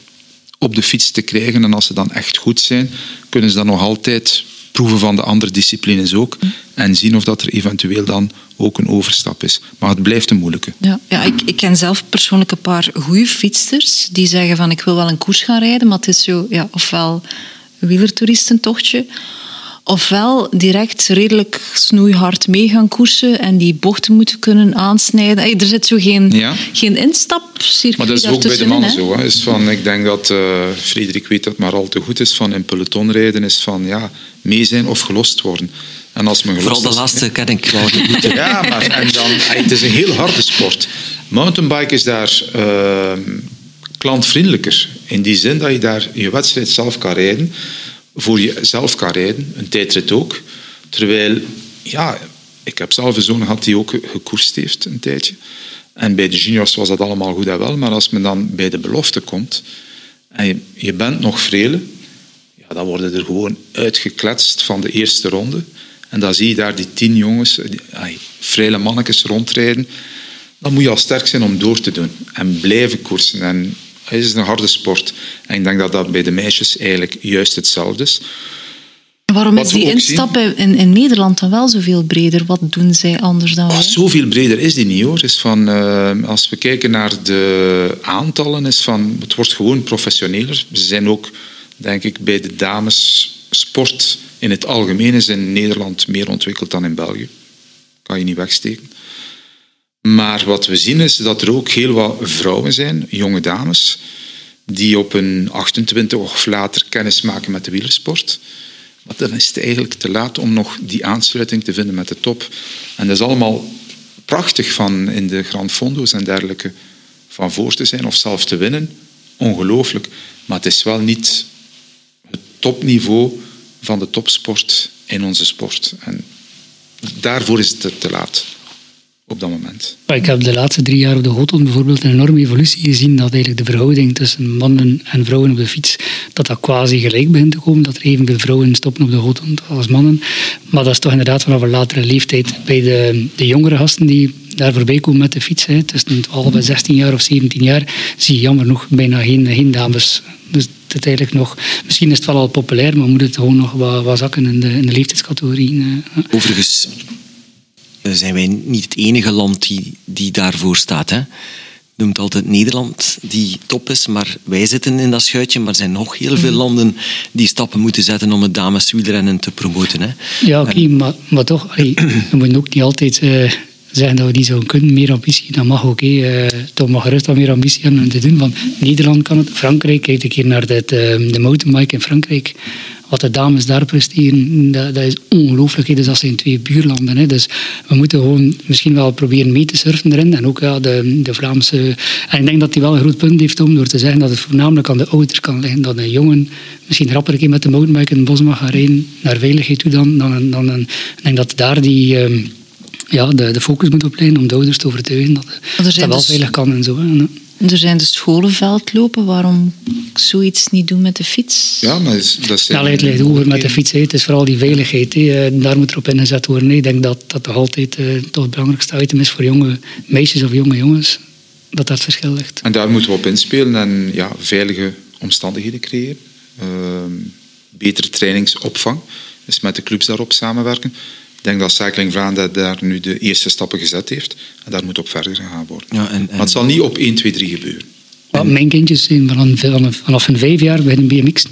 op de fiets te krijgen. En als ze dan echt goed zijn, kunnen ze dan nog altijd proeven van de andere disciplines ook. En zien of dat er eventueel dan ook een overstap is. Maar het blijft een moeilijke. Ja, ja ik, ik ken zelf persoonlijk een paar goede fietsters die zeggen van ik wil wel een koers gaan rijden, maar het is zo, ja, ofwel een wielertoeristentochtje, ofwel direct redelijk snoeihard mee gaan koersen en die bochten moeten kunnen aansnijden. Hey, er zit zo geen, Ja. geen instapcircuit Maar dat is ook bij de mannen zo. Hè. Is van, ik denk dat eh, Frederik weet dat maar al te goed is. Van in pelotonrijden is van ja, mee zijn of gelost worden. En als men gelost Vooral de laatste ken ik wel goed. *laughs* Ja, maar en dan, het is een heel harde sport. Mountainbike is daar ehm, klantvriendelijker. In die zin dat je daar je wedstrijd zelf kan rijden. Voor jezelf kan rijden. Een tijdrit ook. Terwijl, ja, ik heb zelf een zoon gehad die ook ge- gekoerst heeft een tijdje. En bij de juniors was dat allemaal goed en wel. Maar als men dan bij de belofte komt en je, bent nog vrele, ja, dan worden er gewoon uitgekletst van de eerste ronde. En dan zie je daar die tien jongens, die, ai, vrije mannetjes rondrijden. Dan moet je al sterk zijn om door te doen. En blijven koersen. En het is een harde sport. En ik denk dat dat bij de meisjes eigenlijk juist hetzelfde is. Waarom is die instap in, in Nederland dan wel zoveel breder? Wat doen zij anders dan Oh, wij? zoveel breder is die niet hoor. Is van, eh, als we kijken naar de aantallen, is van, het wordt gewoon professioneler. Ze zijn ook, denk ik, bij de dames sport in het algemeen is in Nederland meer ontwikkeld dan in België. Kan je niet wegsteken. Maar wat we zien is dat er ook heel wat vrouwen zijn, jonge dames, die op een 28 of later kennis maken met de wielersport. Maar dan is het eigenlijk te laat om nog die aansluiting te vinden met de top. En dat is allemaal prachtig van in de Grand Fondo's en dergelijke van voor te zijn of zelf te winnen. Ongelooflijk. Maar het is wel niet het topniveau van de topsport in onze sport. En daarvoor is het te, te laat op dat moment. Ik heb de laatste drie jaar op de Gothon bijvoorbeeld een enorme evolutie gezien dat eigenlijk de verhouding tussen mannen en vrouwen op de fiets, dat dat quasi gelijk begint te komen, dat er evenveel vrouwen stoppen op de Gothon als mannen. Maar dat is toch inderdaad vanaf een latere leeftijd. Bij de, de jongere gasten die daar voorbij komen met de fiets, hè, tussen 12 en 16 jaar of 17 jaar, zie je jammer nog bijna geen, geen dames. Dus het eigenlijk nog, misschien is het wel al populair, maar moet het gewoon nog wat, wat zakken in de, in de leeftijdscategorieën. eh. Overigens eh, zijn wij niet het enige land die, die daarvoor staat. Hè. Noemt altijd Nederland die top is, maar wij zitten in dat schuitje. Maar er zijn nog heel veel landen die stappen moeten zetten om het dameswielrennen te promoten. Hè. Ja, oké, maar, maar toch, allee, *clears throat* we moeten ook niet altijd eh, zeggen dat we die zouden kunnen. Meer ambitie, dat mag oké. eh, toch mag gerust wat meer ambitie hebben om te doen. Want Nederland kan het, Frankrijk, kijk een keer naar dit, eh, de mountainbike in Frankrijk. Wat de dames daar presteren, dat, dat is ongelooflijk. Dus dat zijn twee buurlanden. Hè. Dus we moeten gewoon misschien wel proberen mee te surfen erin. En ook ja, de, de Vlaamse... En ik denk dat hij wel een groot punt heeft om door te zeggen dat het voornamelijk aan de ouders kan liggen. Dat een jongen misschien rapper een keer met de mountainbike in het bos mag gaan rijden, naar veiligheid toe dan. dan, een- dan een, ik denk dat daar die... ehm, ja, de, de focus moet op liggen om de ouders te overtuigen dat, dat wel dus- veilig kan en zo. Hè. Er zijn de scholenveldlopen. Waarom zoiets niet doen met de fiets? Ja, maar dat is- dat. Snelheid ligt hoger met de fiets. hè. Het is vooral die veiligheid. hè. Eh, Daar moet erop ingezet worden. Ik denk dat dat toch altijd eh, toch het belangrijkste item is voor jonge meisjes of jonge jongens. Dat dat verschil ligt. En daar moeten we op inspelen en ja, veilige omstandigheden creëren. Ehm, betere trainingsopvang. Dus met de clubs daarop samenwerken. Ik denk dat Cycling Vlaanderen daar nu de eerste stappen gezet heeft. En daar moet op verder gegaan worden. Ja, en- en- Maar het zal niet op 1, 2, 3 gebeuren. Mijn kindjes zijn vanaf, vanaf, hun vijf jaar beginnen BMX.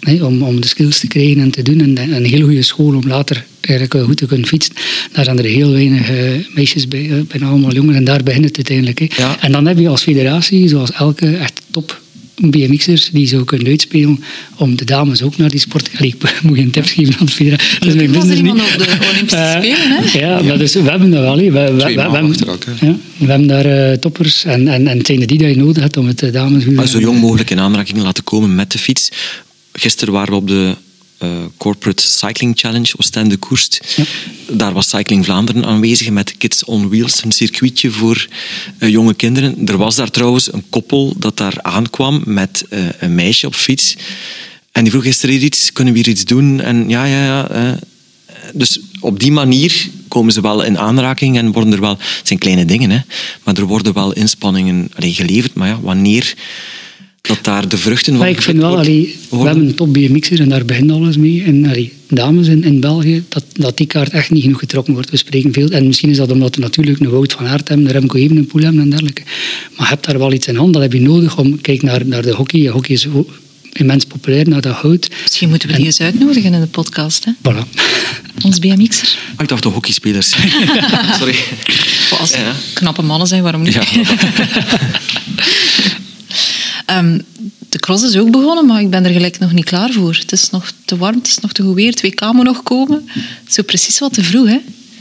Hè, om, om de skills te krijgen en te doen. En een- een hele goede school om later eigenlijk goed te kunnen fietsen. Daar zijn er heel weinig eh, meisjes bij. bijna allemaal jongen. En daar begint het uiteindelijk. Ja. En dan heb je als federatie, zoals elke echt top BMX'ers die zo kunnen uitspelen om de dames ook naar die sport... Allee, ik *laughs* moet geen tips geven aan de federatie. Dat is mijn was er iemand op de Olympische Eh, Spelen, hè? Ja, maar dus we hebben dat wel. We, we, we, hebben- ja, we hebben daar eh, toppers en, en, en het zijn er die dat je nodig hebt om het eh, dames... Maar zo jong mogelijk in aanraking laten komen met de fiets. Gisteren waren we op de Corporate Cycling Challenge Oostende Koerst. Daar was Cycling Vlaanderen aanwezig met Kids on Wheels, een circuitje voor eh, jonge kinderen. Er was daar trouwens een koppel dat daar aankwam met eh, een meisje op fiets. En die vroeg, is er hier iets? Kunnen we hier iets doen? En ja, ja, ja. eh. Dus op die manier komen ze wel in aanraking en worden er wel... Het zijn kleine dingen, hè. Maar er worden wel inspanningen allee, geleverd. Maar ja, wanneer dat daar de vruchten van... Maar ik vind wel, allee, we hebben een top BMX'er en daar begint alles mee. En allee, dames in, in België, dat, dat die kaart echt niet genoeg getrokken wordt. We spreken veel, en misschien is dat omdat we natuurlijk een Wout van Aert hebben, de Remco Evenepoel hebben en dergelijke. Maar je hebt daar wel iets in hand, dat heb je nodig om, kijk naar, naar de hockey. Hockey is immens populair naar dat hout. Misschien moeten we die eens uitnodigen in de podcast. Hè? Voilà. Ons BMX'er. Ah, ik dacht de hockeyspelers. *laughs* Sorry. Als ze Ja. knappe mannen zijn, waarom niet? Ja. *laughs* Ehm, de cross is ook begonnen, maar ik ben er gelijk nog niet klaar voor. Het is nog te warm, het is nog te goed weer. WK moet nog komen. Zo precies wat te vroeg, hè?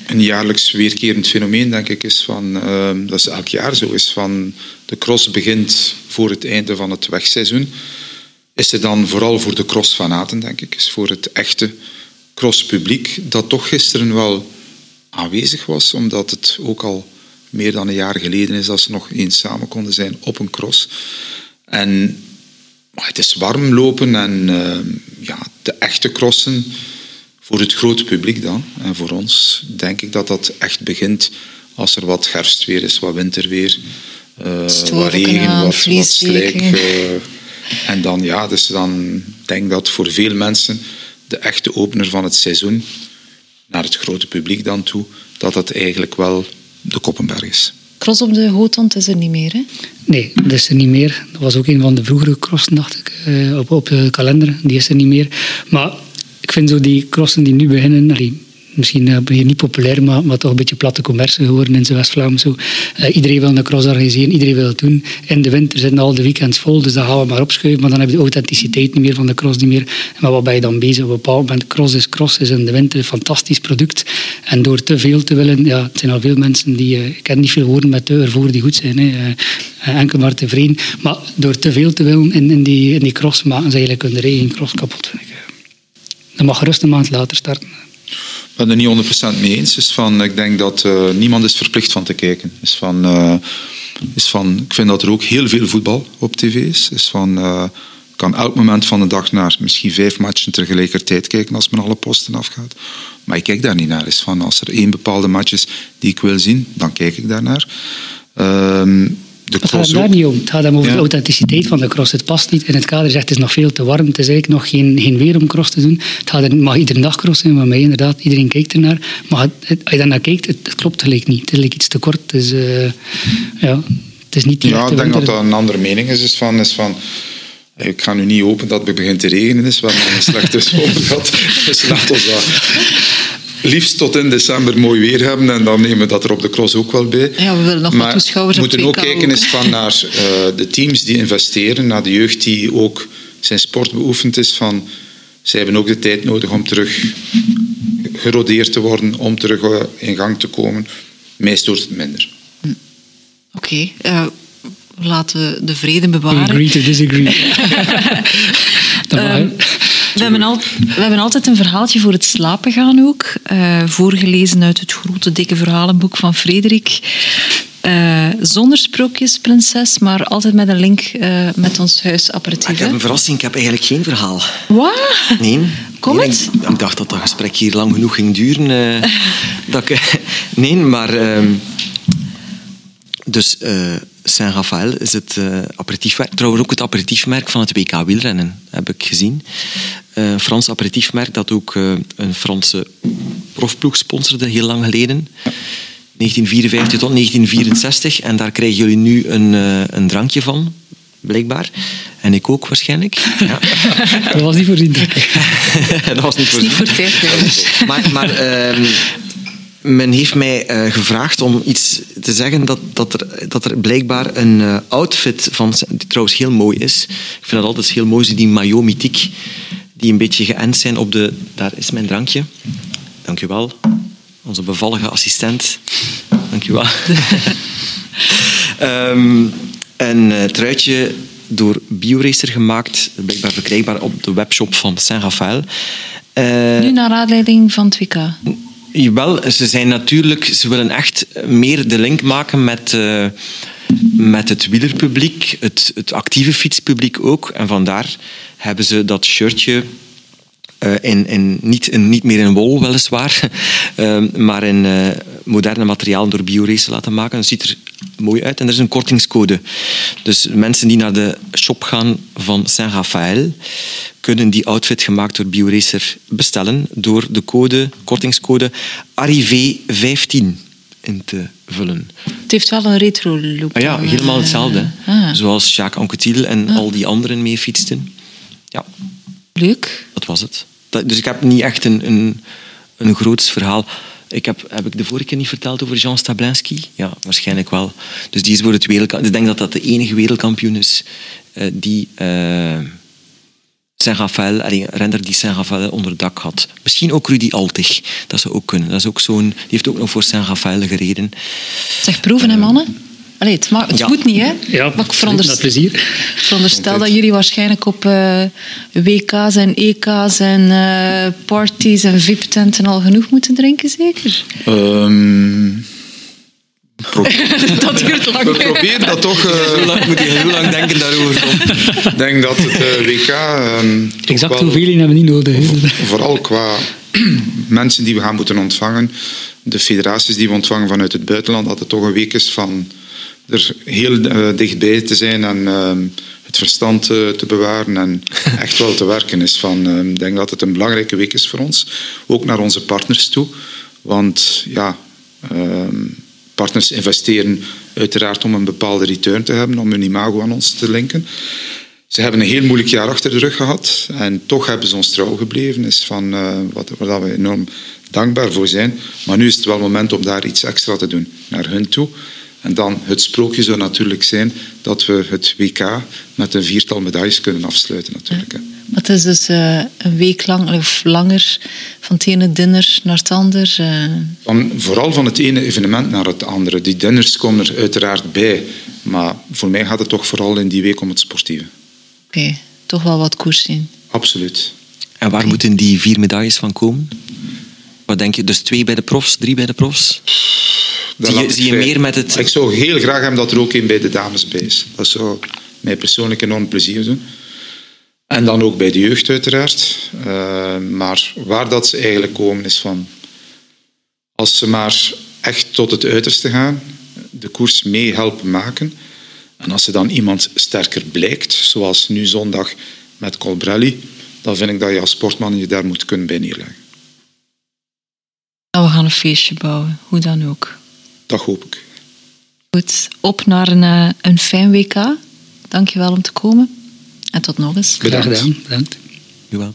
een jaarlijks weerkerend fenomeen, denk ik, is van, ehm, dat is elk jaar zo, is van de cross begint voor het einde van het wegseizoen. Is er dan vooral voor de crossfanaten, denk ik, is voor het echte crosspubliek, dat toch gisteren wel aanwezig was, omdat het ook al meer dan een jaar geleden is dat ze nog eens samen konden zijn op een cross. En maar het is warm lopen en ehm, ja, de echte crossen voor het grote publiek dan. En voor ons denk ik dat dat echt begint als er wat herfstweer is, wat winterweer. Stoven wat regen, wat, wat slijk. eh, en dan, ja, dus dan denk ik dat voor veel mensen de echte opener van het seizoen, naar het grote publiek dan toe, dat dat eigenlijk wel de Koppenberg is. Cross op de Hootand is er niet meer, hè? Nee, dat is er niet meer. Dat was ook een van de vroegere crossen, dacht ik, eh, op, op de kalender. Die is er niet meer. Maar ik vind zo die crossen die nu beginnen, allee, misschien eh, niet populair, maar, maar toch een beetje platte commercie geworden in West-Vlaam. Zo. Eh, iedereen wil een cross organiseren, iedereen wil het doen. In de winter zitten al de weekends vol, dus dan gaan we maar opschuiven. Maar dan heb je de authenticiteit niet meer van de cross niet meer. Maar wat ben je dan bezig? Op een bepaald cross is cross, is in de winter een fantastisch product. En door te veel te willen, ja, het zijn al veel mensen die, eh, ik ken niet veel woorden met te ervoor die goed zijn. Hè. Eh, enkel maar tevreden. Maar door te veel te willen in, in, die, in die cross maken ze eigenlijk hun eigen cross kapot, vind ik. Dan mag gerust een maand later starten. Ben er niet 100% mee eens. Is van, ik denk dat eh, niemand is verplicht van te kijken. Is van, eh, is van, ik vind dat er ook heel veel voetbal op tv is. is van, eh, kan elk moment van de dag naar misschien vijf matchen tegelijkertijd kijken als men alle posten afgaat. Maar ik kijk daar niet naar. Is van, als er één bepaalde match is die ik wil zien, dan kijk ik daarnaar. Ehm de Het gaat daar niet om. Het gaat hem over Ja. de authenticiteit van de cross. Het past niet in het kader. Zegt, het is nog veel te warm. Het is eigenlijk nog geen, geen weer om cross te doen. Het gaat er, mag iedere dag cross zijn, maar mij inderdaad, iedereen kijkt ernaar. Maar het, het- als je daarnaar kijkt, het, het klopt gelijk niet. Het is gelijk iets te kort. Het is, eh, ja, het is niet die Ja, ik denk dat dat een andere mening is. is, van, is van, ik ga nu niet hopen dat het begint te regenen is. We hebben een slechte zomer gehad. Dus laat ons dat liefst tot in december mooi weer hebben. En dan nemen we dat er op de cross ook wel bij. Ja, we willen nog wat maar toeschouwers we op moeten ook 2K kijken ook, is hè. van naar eh, de teams die investeren. Naar de jeugd die ook zijn sport beoefend is. Van, zij hebben ook de tijd nodig om terug gerodeerd te worden. Om terug eh, in gang te komen. Mij stoort het minder. Oké, eh, laten we de vrede We bewaren. agree to disagree. *laughs* Ehm, we, hebben al, we hebben altijd een verhaaltje voor het slapen gaan ook. eh, voorgelezen uit het grote, dikke verhalenboek van Frederik. Eh, zonder sprookjes, prinses, maar altijd met een link eh, met ons huisapparatief. Ik heb een verrassing, ik heb eigenlijk geen verhaal. Wat? Nee. Kom Nee, het? Ik, ik dacht dat dat gesprek hier lang genoeg ging duren. dat ik, *laughs* nee, maar... ehm, dus Saint-Raphaël is het aperitiefmerk. Trouwens ook het aperitiefmerk van het WK wielrennen, heb ik gezien. Eh, Een Frans aperitiefmerk dat ook eh, een Franse profploeg sponsorde heel lang geleden. 1954 tot 1964. En daar krijgen jullie nu een, eh, een drankje van, blijkbaar. En ik ook waarschijnlijk. Ja. *laughs* Dat was niet voorzien. *laughs* dat was niet Dat is niet voor voorzien. 50 euro. Maar, maar ehm, men heeft mij eh, gevraagd om iets te zeggen dat, dat, er, dat er blijkbaar een eh, outfit van, die trouwens heel mooi is. Ik vind dat altijd heel mooi, die maillot mythique, die een beetje geënt zijn op de... Daar is mijn drankje. Dank u wel. Onze bevallige assistent. Dank u wel. *laughs* Ehm, een eh, truitje door BioRacer gemaakt, blijkbaar verkrijgbaar op de webshop van Saint-Raphaël. Eh, Nu naar aanleiding van WK. Jawel, ze zijn natuurlijk, ze willen echt meer de link maken met, eh, met het wielerpubliek, het, het actieve fietspubliek ook. En vandaar hebben ze dat shirtje eh, in, in, niet, in, niet meer in wol, weliswaar, *laughs* eh, maar in eh, moderne materialen door BioRace laten maken. Dat ziet er mooi uit en er is een kortingscode. Dus mensen die naar de shop gaan van Saint-Raphaël kunnen die outfit gemaakt door BioRacer bestellen door de code, kortingscode ARIV15 in te vullen. Het heeft wel een retro look. Ah ja, helemaal hetzelfde. ah. Zoals Jacques Anquetil en al die anderen mee fietsten. Ja, Leuk. dat was het. Dat- dus ik heb niet echt een, een, een groots verhaal. Ik heb, heb ik de vorige keer niet verteld over Jean Stablinski? Ja, waarschijnlijk wel. Dus die is voor het wereldkampioen. Ik denk dat dat de enige wereldkampioen is eh, die eh Saint-Raphaël, renner die Saint-Raphaël onder dak had. Misschien ook Rudy Altig. Dat zou ook kunnen. Dat is ook zo'n, die heeft ook nog voor Saint-Raphaël gereden. Zeg, proeven hè, mannen? Allee, het, het Ja. moet niet, hè? Ja, Maar ik veronderst- met plezier. ik veronderstel dat jullie waarschijnlijk op eh, WK's en EK's en eh, parties en VIP-tenten al genoeg moeten drinken, zeker? Ehm, *laughs* dat duurt lang. we proberen dat toch. *laughs* Hoe lang moet je heel lang denken daarover? Ik denk dat het eh, WK. ehm, toch Exact hoeveel hebben we niet nodig. Vooral qua *clears throat* mensen die we gaan moeten ontvangen, de federaties die we ontvangen vanuit het buitenland, dat het toch een week is van er heel eh, dichtbij te zijn en ehm, het verstand te bewaren en *laughs* echt wel te werken is. Van, ehm, ik denk dat het een belangrijke week is voor ons, ook naar onze partners toe. Want ja, ehm, partners investeren uiteraard om een bepaalde return te hebben, om hun imago aan ons te linken. Ze hebben een heel moeilijk jaar achter de rug gehad en toch hebben ze ons trouw gebleven. Is van, eh, wat, waar we enorm dankbaar voor zijn. Maar nu is het wel moment om daar iets extra te doen naar hun toe. En dan het sprookje zou natuurlijk zijn dat we het WK met een viertal medailles kunnen afsluiten natuurlijk. Maar het is dus eh, een week lang of langer van het ene dinner naar het ander. eh. Van, vooral van het ene evenement naar het andere. Die dinners komen er uiteraard bij. Maar voor mij gaat het toch vooral in die week om het sportieve. Oké, toch wel wat koers in. Absoluut. En waar moeten die vier medailles van komen? Wat denk je? Dus twee bij de profs, drie bij de profs? Dat Zie je- zie meer met het- Ik zou heel graag hebben dat er ook een bij de dames bij is. Dat zou mij persoonlijk enorm plezier doen. En dan ook bij de jeugd uiteraard. Eh, maar waar dat ze eigenlijk komen is van... Als ze maar echt tot het uiterste gaan, de koers mee helpen maken. En als ze dan iemand sterker blijkt, zoals nu zondag met Colbrelli, dan vind ik dat je als sportman je daar moet kunnen bij neerleggen. Nou, we gaan een feestje bouwen, hoe dan ook. Dat hoop ik. Goed, op naar een, eh, een fijn WK. Dankjewel om te komen. En tot nog eens. Graag Bedankt. gedaan. Bedankt. Jawel.